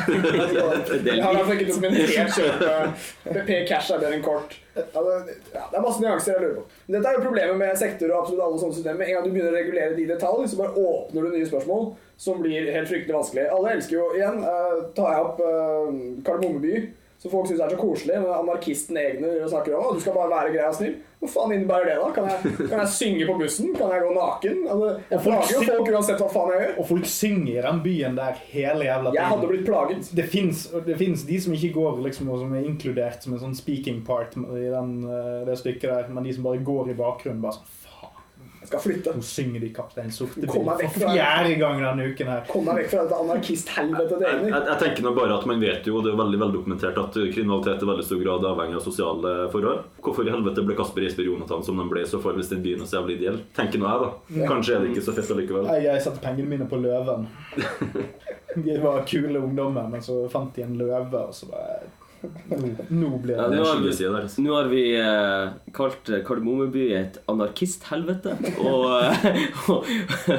Jeg har fall ikke dokumentert kjøpet. PP cash er bedre enn kort. Ja, det, ja, det er masse nyanser jeg lurer på. Dette er jo problemet med sektorer og absolutt alle sånne systemer. En gang du begynner å regulere de i detalj, så bare åpner du nye spørsmål som blir helt fryktelig vanskelig. Alle elsker jo, igjen, uh, tar jeg opp uh, Kardemommeby, som folk syns er så koselig. Men anarkisten egne og snakker om at du skal bare være grei og snill. Hva faen innebærer det, da? Kan jeg, kan jeg synge på bussen? Kan jeg gå naken? Altså, jeg plager jo folk uansett hva faen jeg gjør. Og folk synger i den byen der hele jævla tiden. Jeg hadde blitt plaget. Det fins de som ikke går liksom, og som er inkludert som en sånn speaking part i den, eh, det stykket der, men de som bare går i bakgrunnen. bare sånn, skal flytte. Hun synger de Kaptein vekk for fjerde gang denne uken her. Kom deg vekk fra dette anarkisthelvetet det Jeg, jeg, jeg tenker nå bare at Man vet jo, og det er veldig veldokumentert, at kriminalitet i veldig stor grad er avhengig av sosiale forhold. Hvorfor i helvete ble Kasper Jesper Jonathan som den ble i så fall hvis den byen er så jævlig ideell? Tenker nå jeg, da. Kanskje er det ikke så fett allikevel. Jeg, jeg satte pengene mine på løven. De var kule ungdommer, men så fant de en løve, og så bare Nå, blir det ja, nå har vi-. Nå har vi eh, kalt eh, Kardemommeby et anarkisthelvete. Og, eh, og,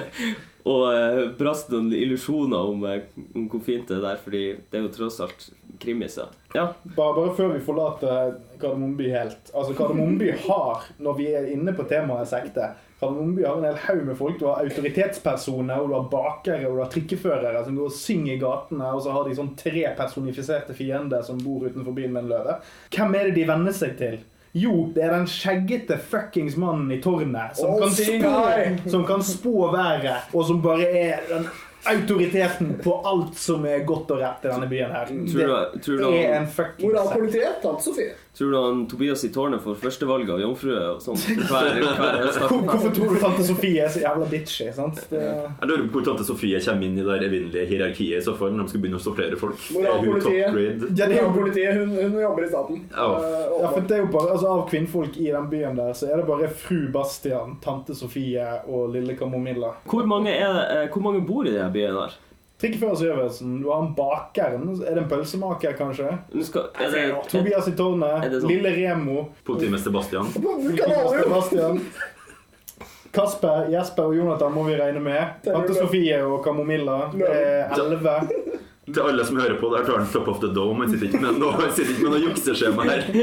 og eh, brast noen illusjoner om, eh, om hvor fint det er der, fordi det er jo tross alt krimiser. Ja, Bare, bare før vi forlater Kardemommeby helt. Altså, Kardemommeby har, når vi er inne på temaet sekte Kardemommeby har en hel haug med folk. Du har autoritetspersoner, og du har bakere og du har trikkeførere som går og synger i gatene, og så har de sånn tre personifiserte fiender som bor utenfor byen med en løve. Hvem er det de venner seg til? Jo, det er den skjeggete fuckings mannen i tårnet som, oh, kan spå, som kan spå været, og som bare er den autoriteten på alt som er godt og rett i denne byen her. Tror du- tror du- det er en fuckings Moralpolitiet, tatt, Sofie. Tror du han Tobias i tårnet får førstevalget av jomfrue Hvorfor tror du tante Sofie er så jævla bitchy? sant? Det, Jeg lurer på hvor tante Sofie kommer inn i det der evinnelige hierarkiet i så fall når de skal begynne å sortere folk. Moralpolitiet. er Moralpolitiet, hun, hun jobber i staten. Ja. Eh, ja, for det er jo bare, altså Av kvinnfolk i den byen der, så er det bare fru Bastian, tante Sofie og lille Kamomilla. Hvor mange, er, eh, hvor mange bor i denne byen her? Trikkefører Syversen, du har han bakeren. Er det en pølsemaker, kanskje? Skal, er det, er, Tobias i tårnet. Sånn? Lille Remo. Politimester Bastian. Politimester. Bastian. Kasper, Jesper og Jonathan må vi regne med. Tante Sofie og Kamomilla. Det er elleve. Til alle som hører på, der tar han top of the dome. Han sitter ikke med noe, sitter ikke med noe jukseskjema her.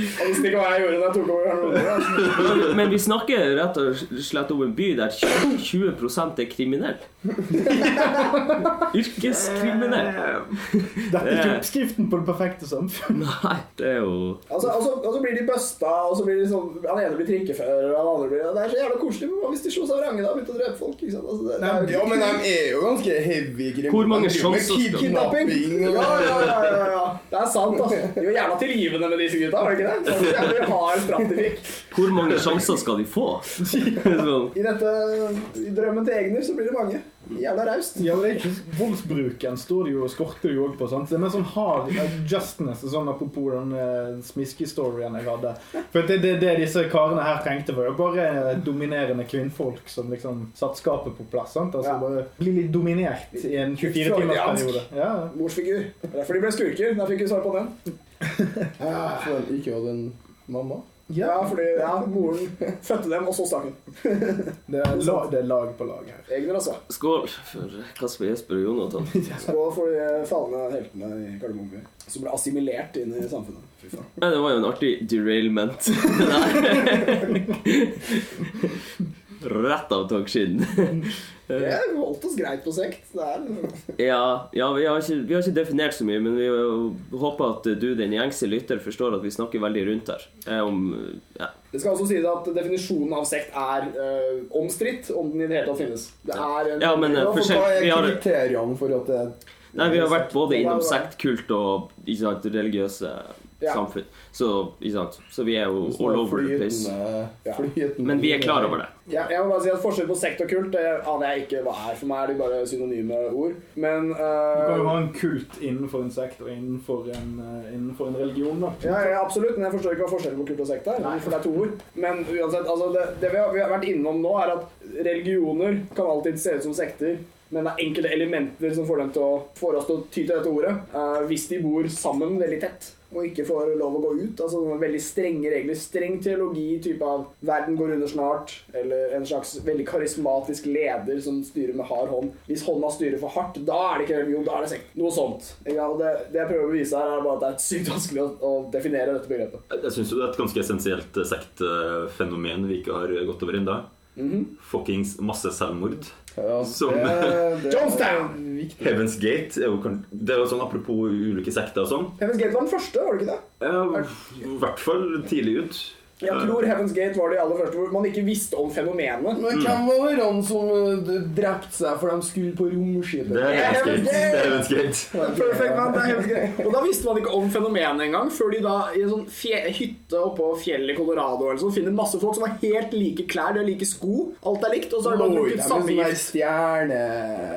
Jeg visste ikke hva jeg gjorde da jeg tok over Gardermoen. Men, men vi snakker rett og slett om en by der 20% er kriminell. Yrkeskriminell. Dette er ikke oppskriften på det perfekte samfunn. Nei, det er jo Altså, altså, og så blir de busta, og så blir de sånn Han ene blir trikkefører, og han andre blir Det er så jævla koselig hvis de slo seg vrange da og begynte å drepe folk. ikke sant? Altså, det, det er jo Ja, men de er jo ganske heavy kriminelle. Hvor mange sjanser Kidnapping! Ja, ja, ja, ja. Det er sant, altså. De var jævla tilgivende med disse gutta, var det ikke det? Så jævlig hard straff de fikk. Hvor mange sjanser skal de få? I dette i drømmen til Egner så blir det mange. Jævla raust. Ja, men det er ikke Voldsbruken står det jo, skorter jo òg på. sant? Det er mer sånn hard justness, sånn apropos den uh, smiske-storyen jeg hadde. For det, det, det disse karene her trengte, var jo bare dominerende kvinnfolk som liksom satte skapet på plass. sant? Altså Ja. bare Bli litt dominert i en 24-timersperiode. Ja. Morsfigur. Derfor de ble skurker. Der fikk vi svar på den. For de ikke hadde en mamma. Ja, fordi ja, moren fødte dem, og så stakk hun. Det er, lag, det er lag på lag her. Egner, altså. Skål for Kasper Jesper og Jonathan. Skål for de falne heltene i Kardemomme by. Som ble assimilert inn i samfunnet. Fy faen. Det var jo en artig derailment. Rett av togskinnen. Vi holdt oss greit på sekt. Ja, ja vi, har ikke, vi har ikke definert så mye, men vi håper at du, den gjengse lytter, forstår at vi snakker veldig rundt her. Eh, Om, ja. Det skal også sies at definisjonen av sekt er øh, omstridt, om den i det hele tatt finnes. Det er en, ja, men eh, Ja, for forskjell, hva er vi har, kriteriene for at det nei, vi har vært både innom sektkult og ikke sant, religiøse Ja. samfunn. Så, ikke sant? så vi er jo all over the place. Ja. flytende Men vi er klar over det. Ja, jeg må bare si at Forskjell på sekt og kult det aner jeg ikke hva er. For meg er de bare synonyme ord. Men Du kan jo ha en kult innenfor en sekt og innenfor en, eh, innenfor en religion. da. ja, ja, absolutt, men jeg forstår ikke hva forskjellen på kult og sekt er. For det er to ord. Men uansett, altså det, det vi, har, vi har vært innom nå, er at religioner kan alltid se ut som sekter. Men det er enkelte elementer som får dem til å få oss til å ty til dette ordet. eh, hvis de bor sammen veldig tett og ikke får lov å gå ut. Altså veldig strenge regler. Streng teologi, type av 'verden går under snart', eller en slags veldig karismatisk leder som styrer med hard hånd. Hvis hånda styrer for hardt, da er det ikke religion, da er det sekt. Noe sånt. Ja. Det, det jeg prøver å vise her, er bare at det er sykt vanskelig å, å definere dette begrepet. Jeg syns det er et ganske essensielt eh, sektfenomen vi ikke har gått over ennå. Fuckings masse selvmord. Ja, Som- det, det Jonestown! Heaven's Gate er jo, det er jo sånn apropos ulike sekter og sånn. Heaven's Gate var den første, var det ikke det? I hvert fall tidlig ut. Jeg tror Heaven's Gate var det aller første hvor man ikke visste om fenomenet. Men hvem var det han som uh, drepte seg for de skulle på romskipet? Det er Heaven's Gate. Det er Heaven's Gate. Perfect, man, det er Heaven's Gate. Og da visste man ikke om fenomenet engang, før de da i en sånn fje hytte oppå fjellet i Colorado eller sånn, finner masse folk som har helt like klær, de har like sko, alt er likt, og så har de er samme sånn gift. stjerne...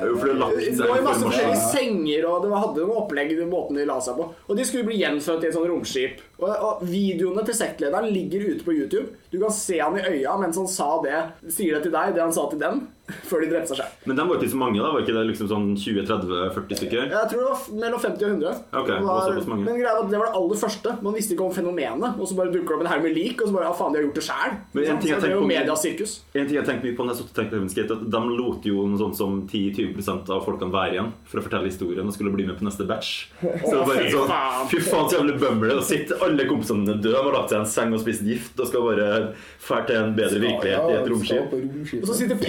Det i masse forskjellige senger, og det hadde noen opplegg i måten de la seg på. Og de skulle bli gjenfødt i et sånt romskip. Og, og videoene til sektlederen ligger ute på YouTube. Du kan se han i øya mens han sa det, sier det til deg, det han sa til dem, før de drepte seg selv. Men de var ikke så mange, da? Var ikke det liksom sånn 20-30-40 stykker? Jeg tror det var mellom 50 og 100. Ok, det var såpass mange. Men greia var at det var det aller første. Man visste ikke om fenomenet. Og så bare dukker det opp en haug med lik, og så bare ja, faen, de har gjort det sjæl. Men en ting jeg det tenkte mye på når jeg tenkte Heaven's at De lot jo noe sånt som 10-20% av folkene være igjen for å fortelle historien og skulle bli med på neste batch. Så det var bare sånn. Fy faen, så jævlig det. Og sitter alle kompisene dine døde har lagt seg i en seng og spist gift og skal bare fære til en bedre virkelighet i et romskip. Og så sitter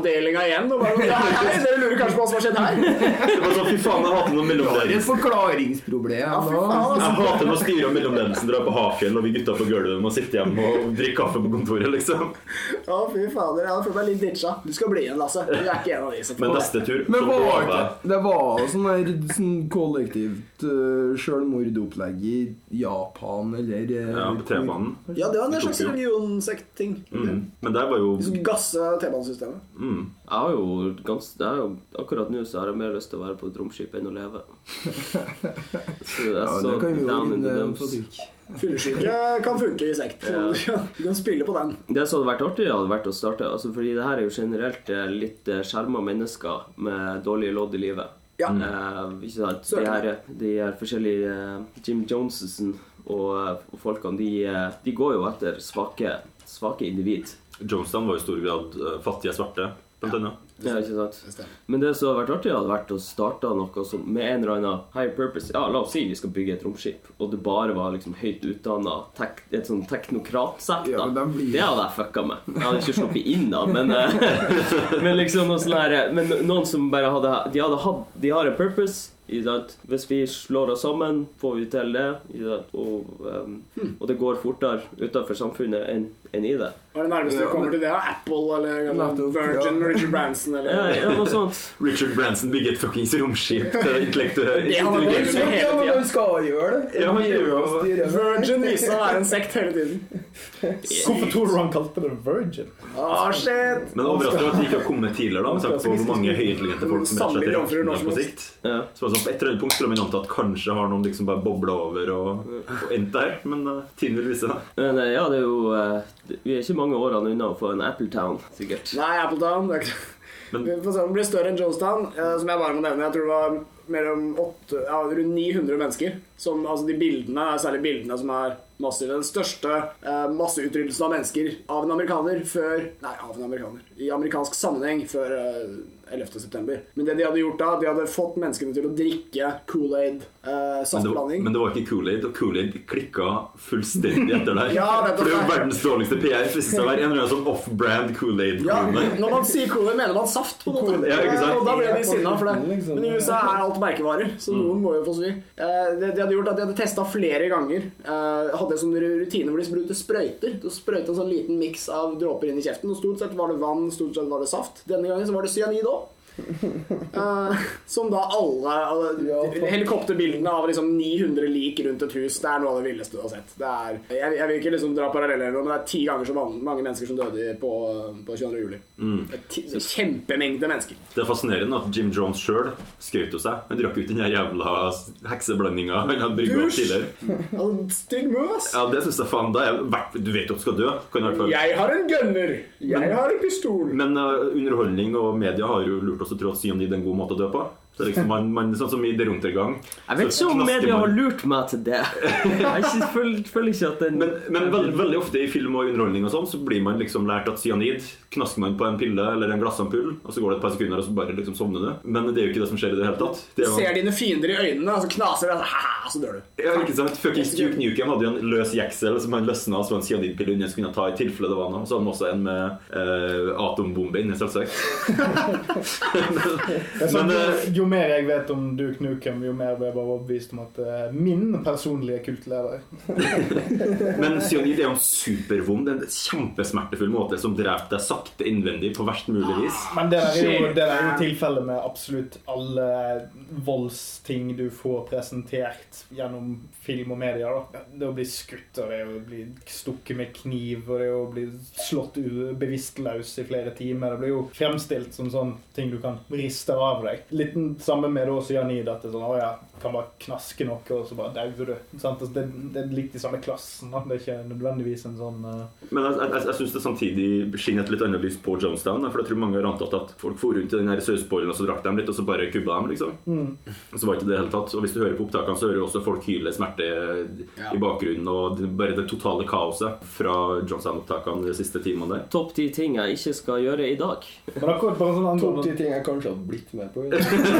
PR-avdelinga igjen og bare hei, Dere lurer kanskje på hva som har skjedd her? Det var sånn, fy faen, jeg hater noe er et mellomledelse. forklaringsproblem. Ja, faen, altså. Jeg hater når styret og mellomledelsen drar på Hafjell og vi gutta på gulvet må sitte hjemme og drikke kaffe på kontoret, liksom. Å, fy fader. Jeg har følt meg litt ditcha. Du skal bli igjen, Lasse. Du er ikke en av de som Men får neste tur Men så var lover ikke Det var sånn der sånn kollektivt uh, sjølmordopplegg i Japan eller uh, ja, på T-banen. Ja, det var en slags Tokyo. religionssektting. Mm. Men der var jo gasse T-banesystemet. mm. Jeg har jo gans, jo, Akkurat nå så har jeg mer lyst til å være på et romskip enn å leve. Så jeg Ja, så det kan jo down in the dumps. Fyllesyke kan funke i sekt. Ja. Du kan- spille på den. Det som hadde vært artig, hadde vært å starte altså Fordi det her er jo generelt eh, litt eh, skjerma mennesker med dårlige lodd i livet. Ja. Eh, ikke sant? De her, de her forskjellige uh, Jim Jonesen og, eh, og folkene, de, eh, de går jo etter svake, svake individ. Jonestown var i stor grad eh, fattige svarte, annet. Ja, ikke sant? Men det som hadde vært artig, hadde vært å starte noe som med en eller annen high purpose. Ja, la oss si vi skal bygge et romskip, og det bare var liksom høyt utdanna tek, et sånn teknokratsett. Ja, blir- Det hadde jeg fucka med. Jeg hadde ikke sluppet inn, da, men, eh, men liksom noe sånn her Men noen som bare hadde De, hadde hatt, de har en purpose. Hvis vi slår oss sammen, får vi til det. Og, um, og det går fortere utenfor samfunnet enn enn i det. Hva er det nærmeste du kommer til det? Apple eller Virgin ja. Richard Branson eller Ja, ja, noe sånt. Richard Branson bygger et fuckings romskip til intellektuelle Det Ja, men han skal gjøre det. Ja, gjør. Virgin viser seg å være en sekt hele tiden. Hvorfor tror du han kalte det virgin? Åh, shit! Men overraskende at det ikke har kommet tidligere, da, med tanke på hvor mange høyintelligente folk som rett og slett som på sikt. Ja. Så altså, på et eller annet punkt skulle man anta at kanskje har noen liksom bare bobla over og, og endt der, men uh, tiden vil vise. Men eh, ja, det er jo eh, Vi er ikke mange årene unna å få en Appletown, sikkert. Nei, Appletown det er ikke... Men- Vi får se om det blir større enn Jonestown, eh, som jeg bare må nevne. Jeg tror det var mellom 8, ja, rundt 900 mennesker. Som, altså de bildene, særlig bildene som er massive. Den største eh, masseutryddelsen av mennesker av en amerikaner før Nei, av en amerikaner. I amerikansk sammenheng før eh, 11. september. Men det de hadde gjort da, de hadde fått menneskene til å drikke Kool-Aid, eh, Men det, var, saftblanding. men det var ikke Kool-Aid, og Kool-Aid klikka fullstendig etter der. Ja, For det er jo verdens dårligste PR. Det viste seg en eller annen sånn off-brand Kool-Aid. Ja, når man sier Kool-Aid, mener man saft. på en måte. Ja, ikke sant? Og da ble de sinna for det. Liksom. Men i USA er alt merkevarer, så noen må jo få svi. Eh, Det de hadde gjort, at de hadde testa flere ganger. Eh, Hadde en sånn rutine hvor de brukte sprøyter. De sprøyta en sånn liten miks av dråper inn i kjeften. Og Stort sett var det vann, stort sett var det saft. Denne gangen så var det cyanid òg. Som da alle Helikopterbildene av liksom 900 lik rundt et hus, det er noe av det villeste du har sett. Det er, jeg, jeg vil ikke liksom dra paralleller, men det er ti ganger så mange, mange mennesker som døde på, på 22. juli. Det er ti, kjempemengde mennesker. Det er fascinerende at Jim Jones sjøl skrøt av seg. Han drakk ut den jævla hekseblandinga han hadde brygga opp tidligere. Stygg move. Ja, det syns jeg faen da er verdt Du vet jo at du skal dø. Jeg har en gunner. Jeg har en pistol. Men uh, underholdning og media har jo lurt oss til å tro at cyanid er en god måte å dø på. Så liksom man, man, Sånn som i gang Jeg vet ikke om media har lurt meg til det. Jeg ikke, føler, føler ikke at den Men, men veld, veldig ofte i film og underholdning og sånn Så blir man liksom lært at cyanid knasker man på en pille eller en glassampull, og så går det et par sekunder, og så bare liksom sovner du. Men det er jo ikke det som skjer i det hele tatt. Det jo, Ser dine fiender i øynene, og så knaser det, og så, dør du. ja, ikke sant? Fuckings Duke Nukem hadde jo en løs jeksel som han løsna, så var en cyanidpille under som kunne ta i tilfelle det var noe. Så hadde han også en med eh, atombombe inni, selvsagt. men, men, sånn, Men, eh, jo mer jeg vet om Duke Nukem, jo mer blir jeg bare overbevist om at det er min personlige kultleder. Men cyanid er jo en supervond, en kjempesmertefull måte som dreper deg sakte innvendig på verst mulig vis. Men det er jo, det er jo tilfellet med absolutt alle voldsting du får presentert gjennom film og media. Da. Det å bli skutt, og det å bli stukket med kniv, og det å bli slått bevisstløs i flere timer. Det blir jo fremstilt som sånn ting du kan riste av deg. Litt den samme med cyanid. At det er sånn, å ja, kan bare knaske noe, og så bare dauer du. Sant? Altså, Det, det er litt i samme klassen. Da. Det er ikke nødvendigvis en sånn uh... Men jeg, jeg, jeg syns det samtidig skinner et litt annet lys på Jonestown. For jeg tror mange har antatt at folk for rundt i den sausbollen og så drakk de litt, og så bare kubba dem. liksom. Mm. så var ikke det i det hele tatt. Og hvis du hører på opptakene, så hører du også folk hyle smerte Ja. i bakgrunnen. Og det, bare det totale kaoset fra Jonestown-opptakene de siste timene der. Topp ti ting jeg ikke skal gjøre i dag. Men akkurat bare sånn Topp ti ting jeg kanskje har blitt med på.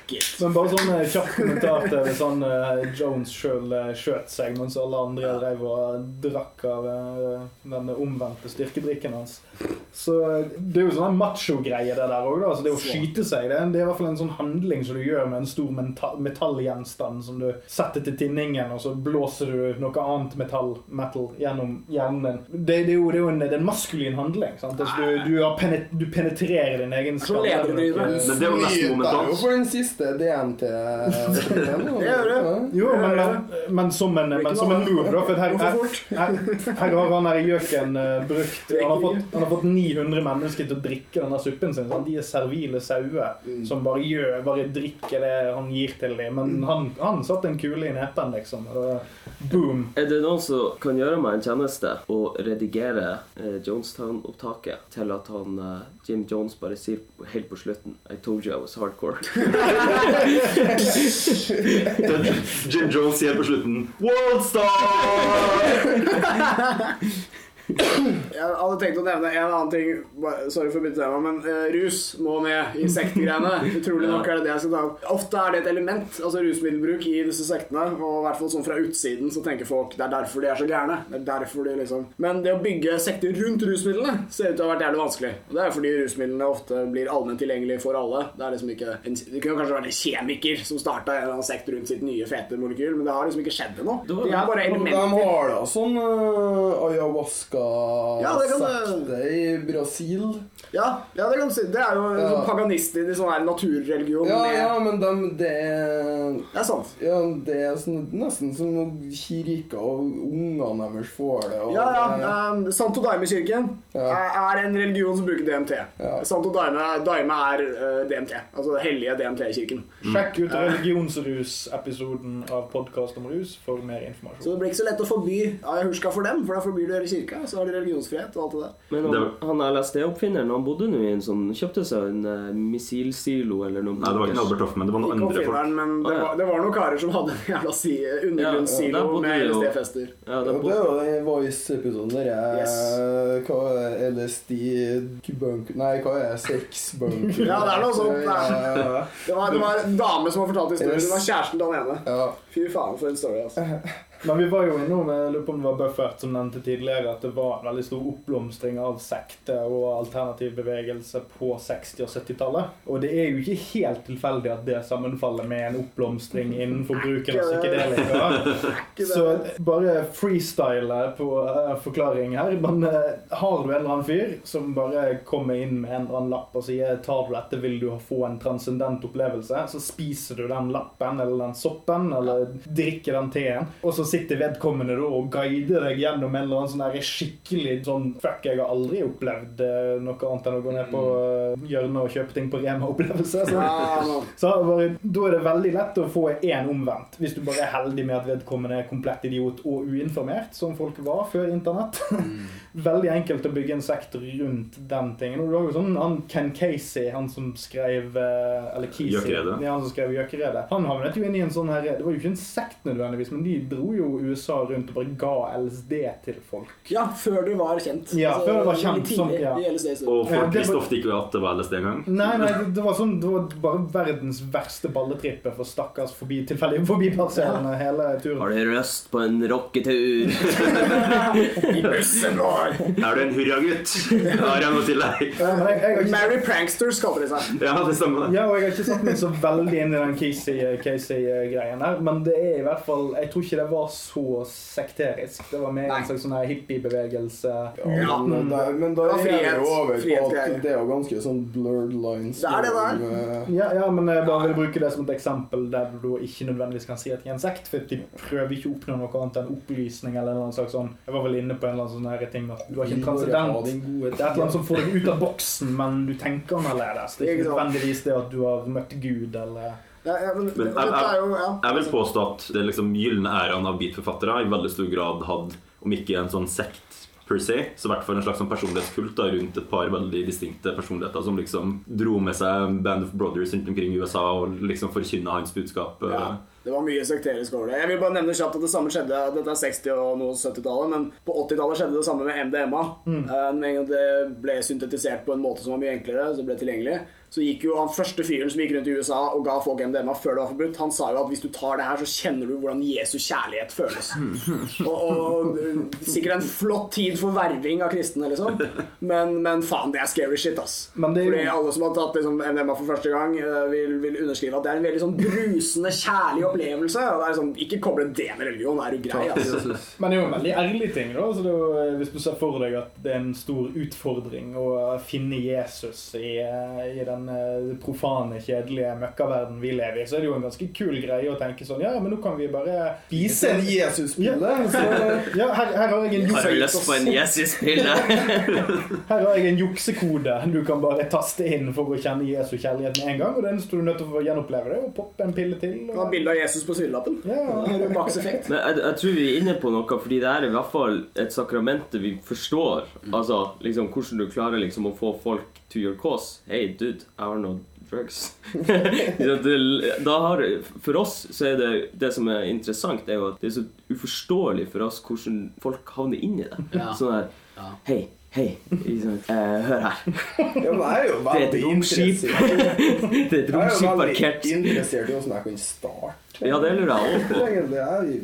Men bare sånn eh, kjapp kommentar til hvis han uh, Jones sjøl skjøt seg mens alle andre drev og drakk av uh, den omvendte styrkedrikken hans. Så eh, Det er jo sånn macho-greie, det der òg. Altså, det å skyte seg det, er- det er i hvert fall en sånn handling som du gjør med en stor metallgjenstand som du setter til tinningen, og så blåser du noe annet metall metal gjennom hjernen din. Det, det er jo, det er jo en, det er en maskulin handling. Sant? Altså, du, du, har penet, du penetrerer din egen skalle. Men det er jo nesten momentant. Den D-en til Det gjør det. Jo, men, men, men som en, men som en move, da. For her, her, her, har han her gjøken eh, brukt han har, fått, han har fått 900 mennesker til å drikke denne suppen sin. Sant? De er servile sauer som bare gjør, bare drikker det han gir til dem. Men han, han satte en kule i nepen, liksom. Og boom. Er det noen som kan gjøre meg en tjeneste og redigere eh, Jonestown-opptaket til at han eh, Jim Jones bare sier helt på slutten I told you I was hardcore. Jim Jones sier på slutten World Star! Jeg hadde tenkt å nevne en annen ting. Sorry for å bytte tema, men uh, rus må med i sektgreiene. Utrolig nok er det det jeg skal ta opp. Ofte er det et element, altså rusmiddelbruk, i disse sektene. Og i hvert fall sånn fra utsiden så tenker folk det er derfor de er så gærne. Det er derfor de liksom Men det å bygge sekter rundt rusmidlene ser ut til å ha vært jævlig vanskelig. Og det er fordi rusmidlene ofte blir allment tilgjengelig for alle. Det er liksom ikke en, Det kunne kanskje vært en kjemiker som starta en eller annen sekt rundt sitt nye fete molekyl, men det har liksom ikke skjedd ennå. De er bare De elementer. har da sånn uh, Ja, det kan det- ayahuasca-sekte i Brasil. Ja, ja, det kan du si. Det er jo en Ja. sånn paganistisk sånn her naturreligion. Ja, med, ja, men dem, det er Det er sant. ja, det er sånn, nesten som om kirka og ungene deres får det. Og Ja, det- ja. Um, Santo Daime-kirken Ja. er, er en religion som bruker DMT. Ja. Santo Daime, Daime er uh, DMT. Altså den hellige DMT-kirken. Sjekk ut religionsrus-episoden av podkast om rus for mer informasjon. Så det blir ikke så lett å forby ayahuasca for dem, for da forbyr du hele kirka. Så har de religionsfrihet og alt det der. Men han, han LSD-oppfinneren han bodde nå i en sånn Kjøpte seg en uh, missilsilo eller noe. Nei, det var ikke Albert Hoffmann, det var noen andre folk. men det var, det var noen karer som hadde en jævla si, Ja, undergrunnssilo ja, med. LSD-fester. Ja, Ja, det er jo den Voice-episoden der jeg Yes. Hva er? LSD bunk Nei, hva er det? Sex bunk? Ja, det er noe sånt, Ja, ja, Det var, det var en dame som har fortalt historien. Det var kjæresten til han ene. ja. Fy faen, for en story, altså. Men vi var jo innom jeg lurer på om det var Buffert som nevnte tidligere, at det var en veldig stor oppblomstring av sekte og alternativ bevegelse på 60- og 70-tallet. Og det er jo ikke helt tilfeldig at det sammenfaller med en oppblomstring innenfor bruken av psykedelika. Så bare freestyle på eh, forklaring her. Men eh, har du en eller annen fyr som bare kommer inn med en eller annen lapp og sier tar du dette, vil du få en transcendent opplevelse, så spiser du den lappen eller den soppen eller drikker den teen, og så sitter vedkommende og guider deg gjennom en eller annen sånn skikkelig sånn Fuck, jeg har aldri opplevd eh, noe annet enn å gå ned på eh, hjørnet og kjøpe ting på Rema-opplevelse. Så, så bare, da er det veldig lett å få én omvendt, hvis du bare er heldig med at vedkommende er komplett idiot og uinformert, som folk var før internett. Veldig enkelt å bygge en sektor rundt den tingen. Og du har jo sånn han Ken Casey, han som skrev eh, Eller Kesey, han som skrev Gjøkeredet. Han havnet jo inn i en sånn her Det var jo ikke en sekt nødvendigvis, men de dro jo USA rundt og bare ga LSD til folk. Ja, før du var kjent. Ja, før du var kjent, som- ja. Og folk visste ofte ikke at det var LSD engang. Nei, nei, det, det var sånn Det var bare verdens verste balletrippe for stakkars forbi, tilfeldige forbipasserende hele turen. Har du røst på en rocketur? I bussen vår! Er du en hurragutt? Har jeg noe til deg? Ja, Mary Pranksters kaller de seg. Ja, det stemmer. Ja, og jeg har ikke satt meg så veldig inn i den Casey-greien her, men det er i hvert fall Jeg tror ikke det var så sekterisk. Det var mer Nei. en slags sånn hippiebevegelse. Ja, men, da, men da er det jo over på at det er jo ganske sånn blurred lines. Det er det der. Ja, ja, men jeg bare vil bruke det som et eksempel der du ikke nødvendigvis kan si at de er en sekt, for de prøver ikke å oppnå noe annet enn opplysning eller noe slags sånn Jeg var vel inne på en eller annen sånn ting du har ikke en transcendent Det er et eller annet som får deg ut av boksen, men du tenker annerledes. Det er Ikke nødvendigvis det at du har møtt Gud eller Ja, ja, men, Men jeg, jeg-. Jeg vil påstå at det liksom gylne æraen av beatforfattere i veldig stor grad hadde, om ikke en sånn sekt per se, så i hvert fall en slags sånn personlighetskult da, rundt et par veldig distinkte personligheter som liksom dro med seg Band of Brothers rundt omkring i USA og liksom forkynna hans budskap. Ja, det var mye sekterisk over det. Jeg vil bare nevne kjapt at det samme skjedde Dette er 60- og noe 70-tallet, men på 80-tallet skjedde det samme med MDMA. Eh, Med en gang det ble syntetisert på en måte som var mye enklere, så ble det tilgjengelig, så gikk jo han første fyren som gikk rundt i USA og ga folk MDMA før det var forbudt, han sa jo at hvis du tar det her, så kjenner du hvordan Jesu kjærlighet føles. og, og uh, sikkert en flott tid for verving av kristne, liksom. Men, men faen, det er scary shit, ass. Men det er jo- Fordi alle som har tatt liksom, MDMA for første gang, eh, vil, vil underskrive at det er en veldig sånn brusende, kjærlig opplevelse. Og det er sånn, Ikke koble det med religion, er du grei? Altså. Men det er jo en veldig ærlig ting, da. Så det er jo, eh, hvis du ser for deg at det er en stor utfordring å finne Jesus i, eh, i den eh, profane, kjedelige møkkaverden vi lever i, så er det jo en ganske kul greie å tenke sånn Ja, men nå kan vi bare Spise en Jesus-pille, ja her, her har jeg en Har du lyst på en Jesus-pille? Her har jeg en juksekode du kan bare taste inn for å kjenne Jesu kjærlighet med en gang. Og det eneste du er nødt til å gjenoppleve, det er å poppe en pille til. Og... har bilde av Jesus på sylelappen. Ja. Men jeg, jeg tror vi er inne på noe, fordi det er i hvert fall et sakrament vi forstår. Altså liksom hvordan du klarer liksom å få folk to your cause. Hey, dude, I have no drugs. Da har, for oss så er det det som er interessant, er jo at det er så uforståelig for oss hvordan folk havner inn i det. Ja. Sånn her Hei, hei. Ikke? Eh, hør her. Ja, men jeg er jo Det er et veldig romskip. interessert Det er et Jeg er jo veldig interessert i hvordan jeg kan starte. Ja, det lurer jeg òg på. Jeg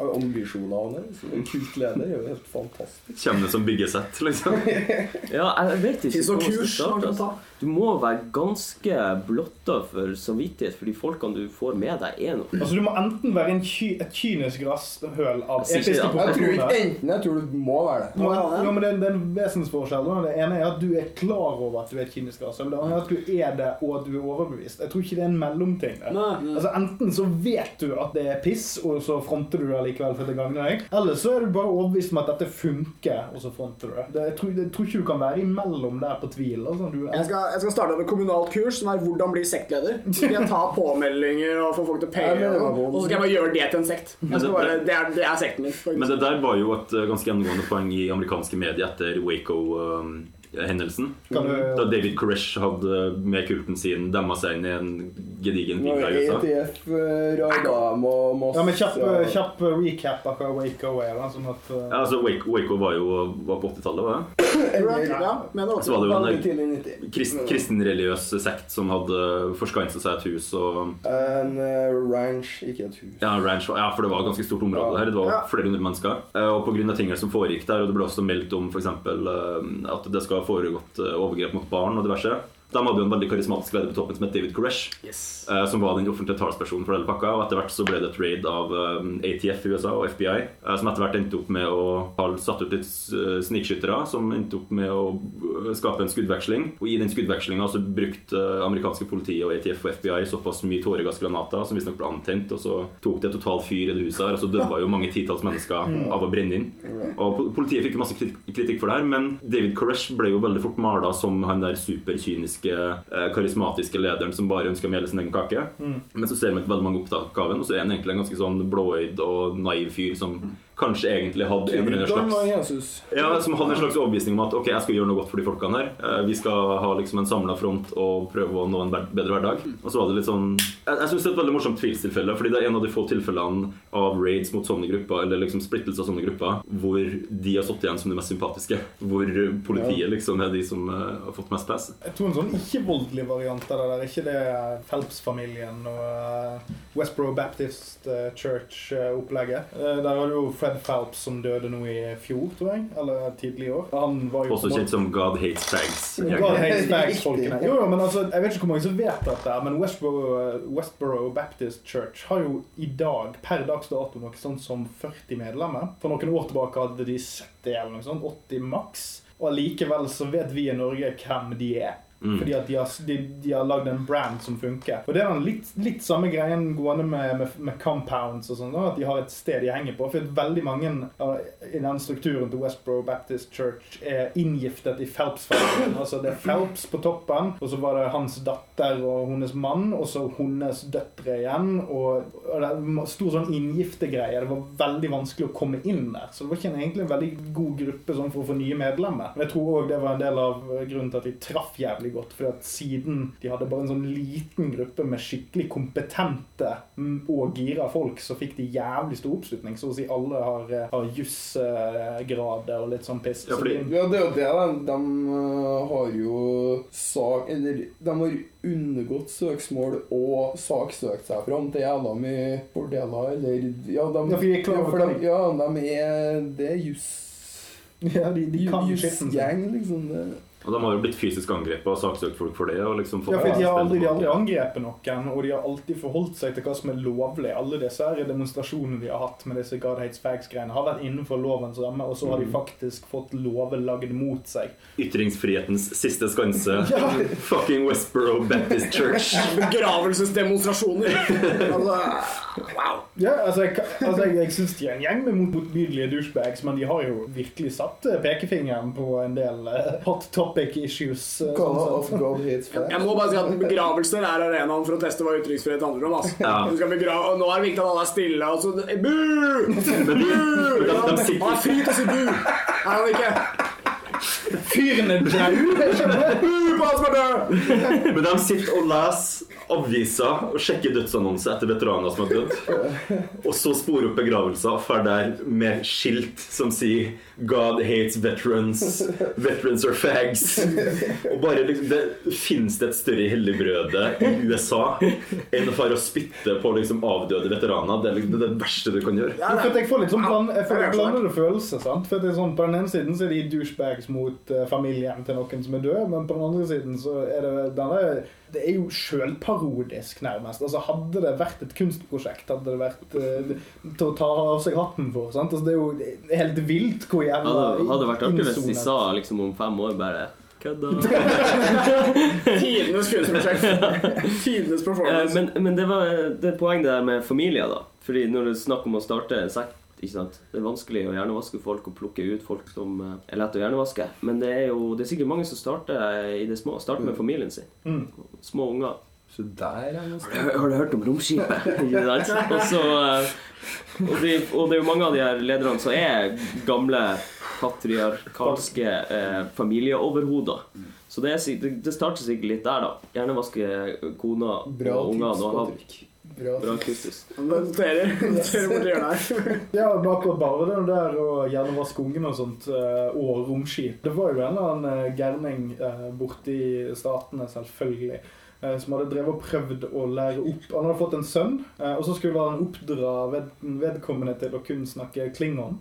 jeg har jo ambisjoner om det. Så en kultleder er jo helt fantastisk. Kommer det som byggesett, liksom? Ja, jeg vet ikke Fins det hvor noen man skal kurs man starte, kan altså. Du må være ganske blotta for samvittighet for de folkene du får med deg, er noe. Altså, du må enten være en ky et kynisk rasshøl av Jeg episke det. Jeg tror ikke proporsjoner enten jeg tror du må være det. Ja, men, ja, men det, er- det er en vesensforskjell. Det ene er at du er klar over at du er et kynisk rasshøl. Det andre er at du er det, og at du er overbevist. Jeg tror ikke det er en mellomting. Altså Enten så vet du at det er piss, og så fronter du det likevel for det gagner deg. Eller så er du bare overbevist om at dette funker, og så fronter du det. det jeg, tror, jeg tror ikke du kan være imellom der på tvil. Altså. Du er, Jeg skal, jeg skal starte med kommunalt kurs, som er 'Hvordan bli sektleder'. Så skal jeg ta påmeldinger og få folk til å paye, ja, og, og så skal jeg bare gjøre det til en sekt. Jeg skal bare, det, er, det er sekten min. Men det der var jo et eh, ganske gjennomgående poeng i amerikanske medier etter Waco-hendelsen. Kan du, Da David Koresh hadde med kulten sin demma seg inn i en gedigen er i USA. ETF og masse ja, men kjapp, kjapp recap av hva Waco er. Da, sånn at, uh, Ja, altså Waco, Waco var jo var på 80-tallet, var det? Ja, mener Så var det jo en tidlig 90. krist, kristenreligiøs sekt som hadde forskansa seg et hus og En uh, ranch, ikke et hus. Ja, ranch, ja, for det var et ganske stort område her. Det var Ja. flere hundre mennesker. Eh, Og pga. tingene som foregikk der, og det ble også meldt om eh, at det skal ha foregått eh, overgrep mot barn og diverse. De hadde jo en veldig karismatisk leder på toppen som het David Koresh, Yes. eh, som var den offentlige talspersonen for hele pakka. Og etter hvert så ble det et raid av um, ATF i USA og FBI, eh, som etter hvert endte opp med å ha satt ut litt eh, snikskyttere, som endte opp med å eh, skape en skuddveksling. Og i den skuddvekslinga så brukte eh, amerikanske politi og ATF og FBI såpass mye tåregassgranater som visstnok ble antent, og så tok det totalt fyr i det huset her, og så døde jo mange titalls mennesker av å brenne inn. Og Politiet fikk jo masse kritikk for det her, men David Koresh ble jo veldig fort mala som han der superkyniske, eh, karismatiske lederen som bare ønsker å mele sin egen kake. Men så ser vi ikke veldig mange opptak av ham, og så er han egentlig en ganske sånn blåøyd og naiv fyr som kanskje egentlig hadde en var slags ja, som hadde en slags overbevisning om at ok, jeg skal gjøre noe godt for de folkene her. Eh, Vi skal ha liksom en samla front og prøve å nå en bedre hverdag. Og så var det litt sånn Jeg, jeg syns det er et veldig morsomt tvilstilfelle, fordi det er en av de få tilfellene av raids mot sånne grupper, eller liksom splittelse av sånne grupper, hvor de har stått igjen som de mest sympatiske. Hvor politiet liksom er de som uh, har fått mest press. jeg tror en sånn ikke-voldelig variant av det der, ikke det Phelps-familien og uh, Westboro Baptist uh, Church-opplegget. Uh, der har du jo Fred Phelps som døde nå i fjor, tror jeg. Eller tidlig i år. Han var jo Også kjent som God Hates Fags. God hates fags-folkene. Jo, jo, men altså, jeg vet ikke hvor mange som vet dette, men Westboro, Westboro Baptist Church har jo i dag, per dags dato, noe sånt som 40 medlemmer. For noen år tilbake hadde de 70 eller noe sånt, 80 maks. Og allikevel så vet vi i Norge hvem de er. Mm. Fordi at de har, de, de har lagd en brand som funker. Og det er den litt, litt samme greien gående med, med, med compounds og sånn, at de har et sted de henger på. For veldig mange av- i den strukturen til Westboro Baptist Church er inngiftet i Phelps-familien. Altså det er Phelps på toppen, og så var det hans datter og hennes mann, og så hennes døtre igjen. Og, og det en stor sånn inngiftegreie. Det var veldig vanskelig å komme inn der. Så det var ikke en, egentlig en veldig god gruppe sånn for å få nye medlemmer. Men jeg tror òg det var en del av grunnen til at de traff jævlig godt. For at siden de hadde bare en sånn liten gruppe med skikkelig kompetente og gira folk, så fikk de jævlig stor oppslutning. Så å si alle har, eh, har jusgrader og litt sånn piss. Ja, Så fordi- de- Ja, det er jo det. De, de øh, har jo sak... Eller de har undergått søksmål og saksøkt seg fram til jævla mye fordeler, eller Ja, de, Ja, for klar ja, for de, ja, de er Det er juss... ja, de, de kan skitten sin. Jussgjeng, liksom. Det. Og de har jo blitt fysisk angrepet og saksøkt folk for det. Og liksom fått Ja, for de har aldri, de aldri angrepet noen, og de har alltid forholdt seg til hva som er lovlig. Alle disse her demonstrasjonene de har hatt med disse God Hates Fags-greiene, har vært innenfor lovens ramme, og så har de Mm. faktisk fått lover lagd mot seg. Ytringsfrihetens siste skanse. Fucking Westboro Baptist Church. Begravelsesdemonstrasjoner. Altså, wow. Ja, altså, jeg, altså, jeg, jeg syns de er en gjeng med motbydelige douchebags, men de har jo virkelig satt eh, pekefingeren på en del eh, hot topic issues. eh, sånn. Jeg må bare si at Begravelser er arenaen for å teste hva ytringsfrihet handler om. Altså. Ja. Skal begrave, og Nå er det viktig at alle er stille. Og så, bu! Bu! Han er fri til å si bu! Er han ikke? Fyren er. Uh, død! Men de sitter og leser aviser og sjekker dødsannonser etter veteraner som har dødd. Og så sporer opp begravelser og fer der med skilt som sier 'God hates veterans', 'Veterans are fags'. Og bare liksom, det Fins det et større helligbrøde i USA enn å fare og spytte på liksom avdøde veteraner? Det er liksom det, er det verste du kan gjøre. Ja, for jeg får litt sånn bland, blandede følelser. sant? For det er sånn, På den ene siden så er de douchebags mot eh, familien til noen som er død, men på den andre siden så er det denne, Det er jo sjølparodisk, nærmest. Altså Hadde det vært et kunstprosjekt, hadde det vært uh, til å ta av seg hatten for. sant? Altså Det er jo helt vilt hvor jævla Hadde, det vært artig hvis de sa liksom om fem år bare Kødda. Tidenes kunstprosjekt. Tidenes Eh, performance. men, men det var det poeng det der med familier, da. Fordi når det er snakk om å starte en sekt ikke sant? Det er vanskelig å hjernevaske folk og plukke ut folk som eh, er lett å hjernevaske. Men det er jo det er sikkert mange som starter i det små. Starter med familien sin. Mm. Små unger. Så der er noe Har har du hørt om romskipet? Og, så, eh, og, de, og det er jo mange av de her lederne som er gamle patriarkalske eh, familieoverhoder. Så det, er, det, det starter sikkert litt der, da. Hjernevaske kona Bra og ungene og ha Bra bra tips. kustus. Noterer. Ja, akkurat bare det der å gjerne vaske ungene og sånt, eh, og romskip. Det var jo en eller annen eh, gærning borti Statene, selvfølgelig, eh, som hadde drevet og prøvd å lære opp Han hadde fått en sønn, eh, og så skulle han oppdra ved, vedkommende til å kun snakke klingon.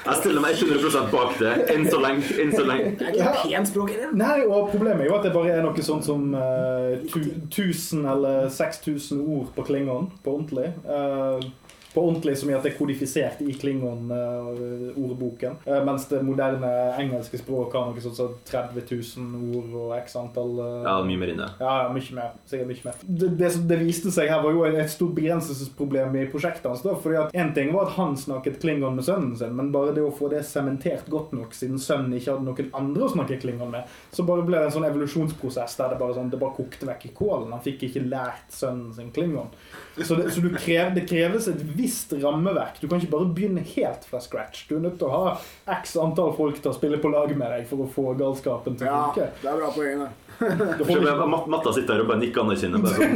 Jeg stiller meg 100 bak det. Enn så lenge. Enn så lenge. Det er ikke et pent språk det. Nei, og problemet er jo at det bare er noe sånt som eh, tu, 1000 eller 6000 ord på klingon, på ordentlig. Eh, på ordentlig som i at det er kodifisert i klingon-ordboken. Eh, mens det moderne engelske språk har noe sånt som 30 000 ord og x antall uh, Ja, mye mer inne. ja, mye mer. Sikkert mye mer. Det, det, som- det viste seg her var jo et stort begrenselsesproblem i prosjektet hans. da, fordi at En ting var at han snakket klingon med sønnen sin, men bare det å få det sementert godt nok, siden sønnen ikke hadde noen andre å snakke klingon med, så bare ble det en sånn evolusjonsprosess der det bare, sånn, det bare kokte vekk i kålen. Han fikk ikke lært sønnen sin klingon. Så, det, så du krev, det kreves et visst rammeverk. Du kan ikke bare begynne helt fra scratch. Du er nødt til å ha x antall folk til å spille på lag med deg for å få galskapen til å funke. Ja, det er bra poeng, det. Det ikke- Mat- Matta sitter her og bare nikker anerkjennende. Bare sånn.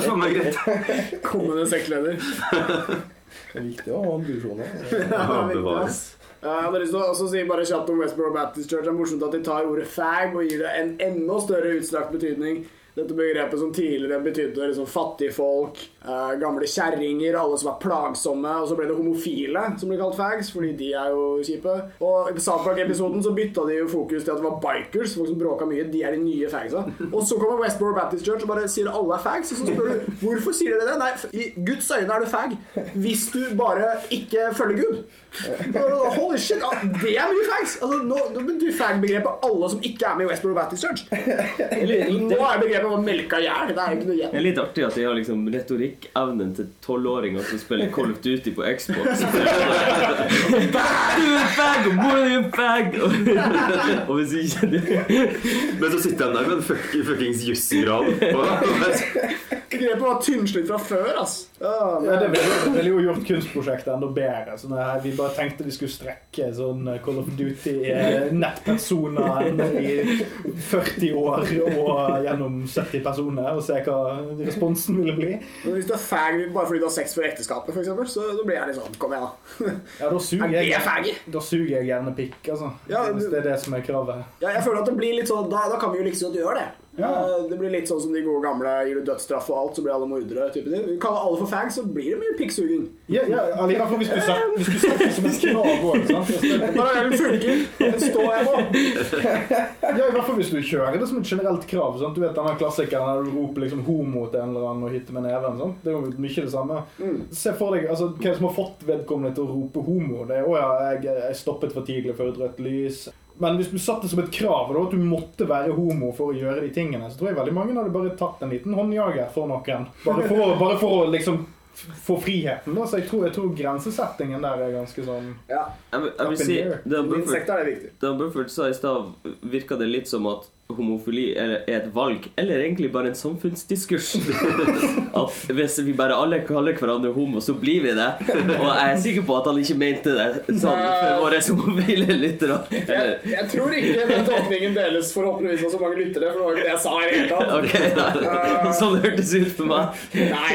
Sånn er meg greit. Kommende sekkleder. Det er viktig å ha ambisjoner. Ja, bevares. Ja, jeg hadde lyst til å si bare kjapt om Westboro Baptist Church. Det er morsomt at de tar ordet fag og gir det en enda større utstrakt betydning. Dette begrepet som tidligere betydde liksom fattigfolk, eh, gamle kjerringer, alle som er plagsomme. Og så ble det homofile som ble kalt fags, fordi de er jo kjipe. Og i South Park-episoden så bytta de jo fokus til at det var bikers, folk som bråka mye. De er de nye fagsa. Og så kommer Westboro Baptist Church og bare sier alle er fags. Og så spør du hvorfor sier dere det? Nei, i Guds øyne er du fag hvis du bare ikke følger Gud. Holy shit, det er mye fags! Altså, nå, nå betyr fag-begrepet alle som ikke er med i Westboro Baptist Church. Nå er begrepet bare melka i hjel. Det er jo ikke noe Det er litt artig at de har liksom retorikkevnen til tolvåringer som spiller Call of Duty på Xbox. bag, en og er! Og, og hvis ikke det Men så sitter han der med en fuck, fuckings jusgrad. Grepet var tynnslitt fra før, ass. Ja, Ja, det ville ville jo gjort kunstprosjektet enda bedre. Sånn at vi bare tenkte vi skulle strekke sånn Call of Duty-nettpersoner i 40 år og gjennom 70 personer og se hva responsen ville bli. Men hvis du er fag bare fordi du har sex for ekteskapet, f.eks., så da blir jeg litt sånn Kom igjen, da. Ja, da Er suger jeg, da suger jeg gjerne pikk, altså. Ja, Hvis det er det som er kravet. Ja, jeg føler at det blir litt sånn Da, da kan vi jo liksom gjøre det. Ja. Eh, Det blir litt sånn som de gode gamle gir du dødsstraff og alt, så blir alle mordere. type. Vi kaller alle for fags, så blir det mye pikksuging. Ja, ja, fall hvis du det som en òg. Bare den funker. Står jeg på. Ja, i hvert fall hvis du kjører det som et generelt krav. Sant? Du vet denne klassikeren der du roper liksom homo til en eller annen og hytter med neven. Sant? Det er jo mye det samme. Se for deg altså, hvem som har fått vedkommende til å rope homo. Det er 'Å ja, jeg, jeg stoppet for tidlig før et rødt lys'. Men hvis du satte det som et krav da, at du måtte være homo for å gjøre de tingene, så tror jeg veldig mange hadde bare tatt en liten håndjager for noen. Bare for bare for å liksom få friheten. Da. Så jeg tror, jeg tror grensesettingen der er ganske sånn Ja, Jeg vil, jeg vil si han Buffett sa i stad, virka det litt som at homofili er et valg, eller egentlig bare en samfunnsdiskurs. At hvis vi bare alle kaller hverandre homo, så blir vi det. Og jeg er sikker på at han ikke mente det sånn for våre homofile lyttere. Jeg, jeg tror ikke den tolkningen deles forhåpentligvis av så mange lyttere, for det var ikke det jeg sa i det hele tatt. Okay. Sånn hørtes ut for meg. Nei.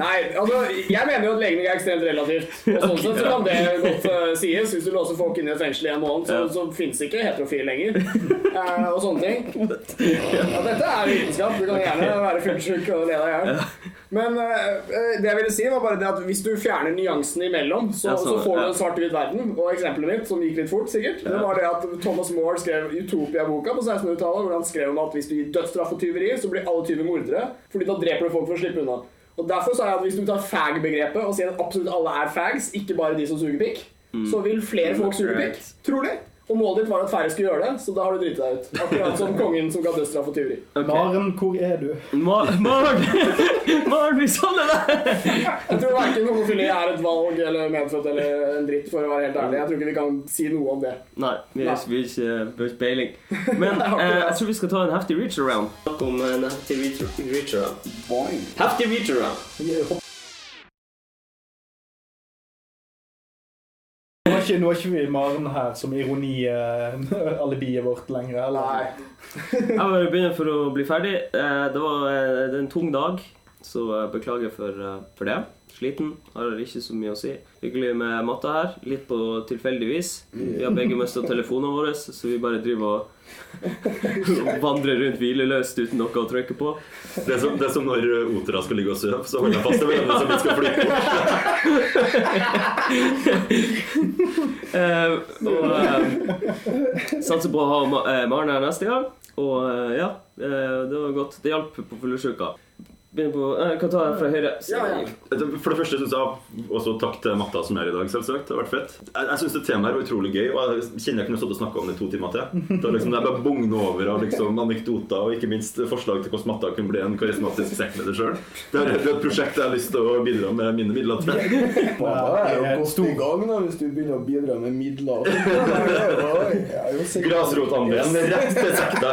Nei, altså, jeg mener jo at legning er ekstremt relativt. Og sånn sett så kan det godt uh, sies. Hvis du låser folk inn i et fengsel i en måned, så, Ja. så fins ikke heterofile lenger. Eh, og sånne ting. Ja, dette er vitenskap. Du kan gjerne være fyllesyk og le deg i hjel. Men eh, det jeg ville si, var bare det at hvis du fjerner nyansene imellom, så, så får du en svart-hvit verden. Og eksempelet mitt, som gikk litt fort, sikkert, det var det at Thomas More skrev Utopia-boka på 1600-tallet, hvor han skrev om at hvis du gir dødsstraff for tyveri, så blir alle tyver mordere, fordi da dreper du folk for å slippe unna. Og Derfor sa jeg at hvis du tar fag-begrepet og sier at absolutt alle er fags, ikke bare de som suger pikk, så vil flere folk suge pikk. Trolig. Og målet ditt var at færre skulle gjøre det, så da har du driti deg ut. Akkurat som kongen som ga dødsstraff for tyveri. Okay. Maren, hvor er du? Ma- Maren! Maren, vi sa det der! Jeg tror verken homofili er et valg eller medfødt eller en dritt, for å være helt ærlig. Jeg tror ikke vi kan si noe om det. Nei, vi har ikke uh, peiling. Men eh, jeg tror vi skal ta en heftig reach around. Snakk om en heftig reach, reach around. Boing. Heftig reach around. Ikke, nå er ikke vi Maren her som ironi-alibiet vårt lenger. Eller? Nei. Jeg må begynne for å bli ferdig. Eh, Det var eh, en tung dag, så jeg beklager for, eh, for det. Sliten. Har ikke så mye å si. Hyggelig med matta her. Litt på tilfeldig vis. Vi har begge mista telefonene våre, så vi bare driver og vandrer rundt hvileløst uten noe å trykke på. Det er som, det er som når Otera skal ligge og sove, så holder jeg fast i hverandre som vi skal flytte bort. uh, og uh, satser på å ha Ma- eh, Maren her neste gang. Og uh, ja, eh, det var godt. Det hjalp på fyllesyka. Begynner på eh, Jeg kan ta fra høyre. Ja, ja. For det første synes jeg også takk til Matta som er her i dag, selvsagt. Det har vært fett. Jeg, jeg syns det temaet var utrolig gøy, og jeg kjenner jeg kunne stått og snakka om det i to timer til. Det er liksom, er bare bugner over av liksom, anekdoter og ikke minst forslag til hvordan Matta kunne bli en karismatisk sektleder sjøl. Det er et prosjekt jeg har lyst til å bidra med mine midler til. Det er jeg jo godt i gang da, hvis du begynner å bidra med midler. Jeg er Grasrotandelen rett til sekta.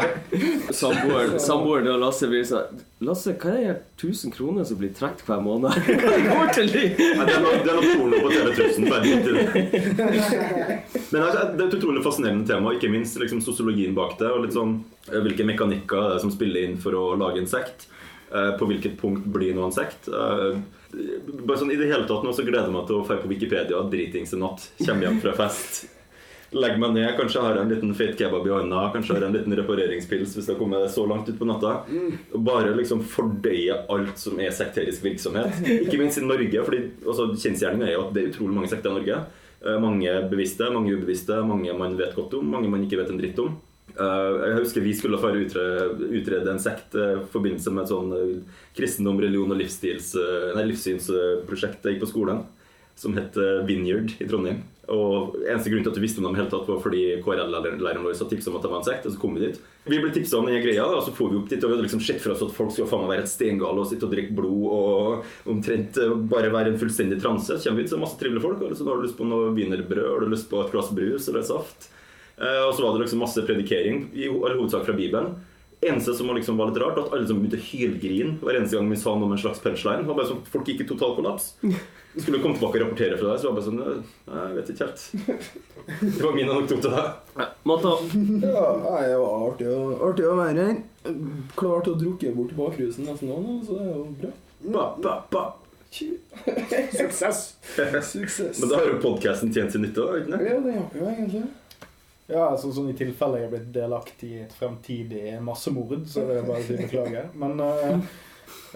Samboeren samboeren til Lasse blir sånn Lasse, hva er det 1000 kroner som blir trukket hver måned? Hva går til de? Det er nok det er porno på TV 1000. Bare litt til det. Men altså, det er et utrolig fascinerende tema, ikke minst liksom, sosiologien bak det. Og litt sånn, eh, hvilke mekanikker er det som spiller inn for å lage en sekt. Eh, På hvilket punkt blir noe en sekt. Eh, Bare sånn, I det hele tatt nå så gleder jeg meg til å dra på Wikipedia dritings en natt. Kommer hjem fra fest. Legger meg ned, kanskje har en liten feit kebab i hånda, kanskje har en liten repareringspils hvis jeg har kommet så langt ut på natta. Og bare liksom fordøye alt som er sekterisk virksomhet. Ikke minst i Norge, for altså, kjensgjerningen er jo at det er utrolig mange sekter i Norge. Eh, Mange bevisste, mange ubevisste, mange man vet godt om, mange man ikke vet en dritt om. Eh, Jeg husker vi skulle for utrede, utrede en sekt eh, i forbindelse med et sånn kristendom, religion og livssynsprosjekt jeg gikk på skolen som het Vineyard i Trondheim. Og Eneste grunn til at vi visste om dem helt tatt var fordi KRL-læreren vår hadde tipsa om at det var en sekt. Og så kom vi dit. Vi ble tipsa om den greia, og så får vi opp dit. Og vi hadde liksom sett for oss at folk skulle faen meg være et steingale og sitte og drikke blod og omtrent eh, bare være en fullstendig transe. Så kommer vi dit, så er det masse trivelige folk. Og så har du lyst på noe wienerbrød, har du lyst på et glass brus eller saft? Eh, Og så var det liksom masse predikering, i all hovedsak fra Bibelen. Eneste som liksom var litt rart, at alle som begynte å hylgrine hver eneste gang vi sa noe om en slags punchline. Og bare sånn, Folk gikk i total kollaps. Skulle komme tilbake og rapportere fra deg, så var det bare sånn jeg vet ikke helt. Det var min anekdote. da. Måtte Ja, nei, det var artig, å- artig å være her. Klart å drukke bort bakrusen nesten nå, så det er jo bra. Ba, ba, ba. Suksess. Suksess. Men da har jo podkasten tjent sin nytte, òg, ikke sant? Ja, det har jo egentlig. Ja, altså sånn I tilfelle jeg er blitt delaktig i et fremtidig massemord, så vil jeg bare si beklager. Men eh,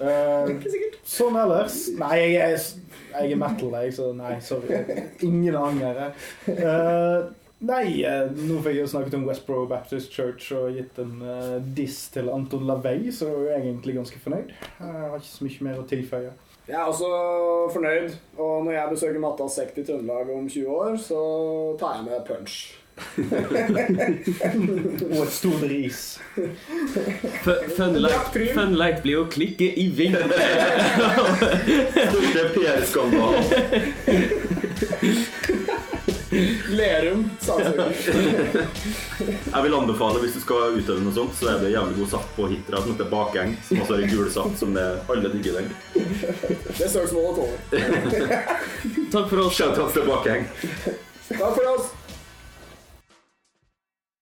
eh, sånn ellers Nei, jeg er, jeg er metal, jeg, så nei, sorry. Ingen anger. jeg. Eh, nei, eh, nå fikk jeg jo snakket om Westboro Baptist Church og gitt en uh, diss til Anton Lavey, så jeg er egentlig ganske fornøyd. Jeg har ikke så mye mer å tilføye. Jeg er også fornøyd, og når jeg besøker Mattas sekt i Trøndelag om 20 år, så tar jeg med punch. Og et stort ris. Fu- Fun light, fun light blir å klikke i ving. Stort PR-skandalen. Lerum. Saksøker. Jeg vil anbefale hvis du skal utøve noe sånt, så er det jævlig god saft på Hitra som heter bakeng, som også er gul saft som det alle digger den. Det er søksmålet tåler. Takk for oss. Shout-out til bakeng. Takk for oss.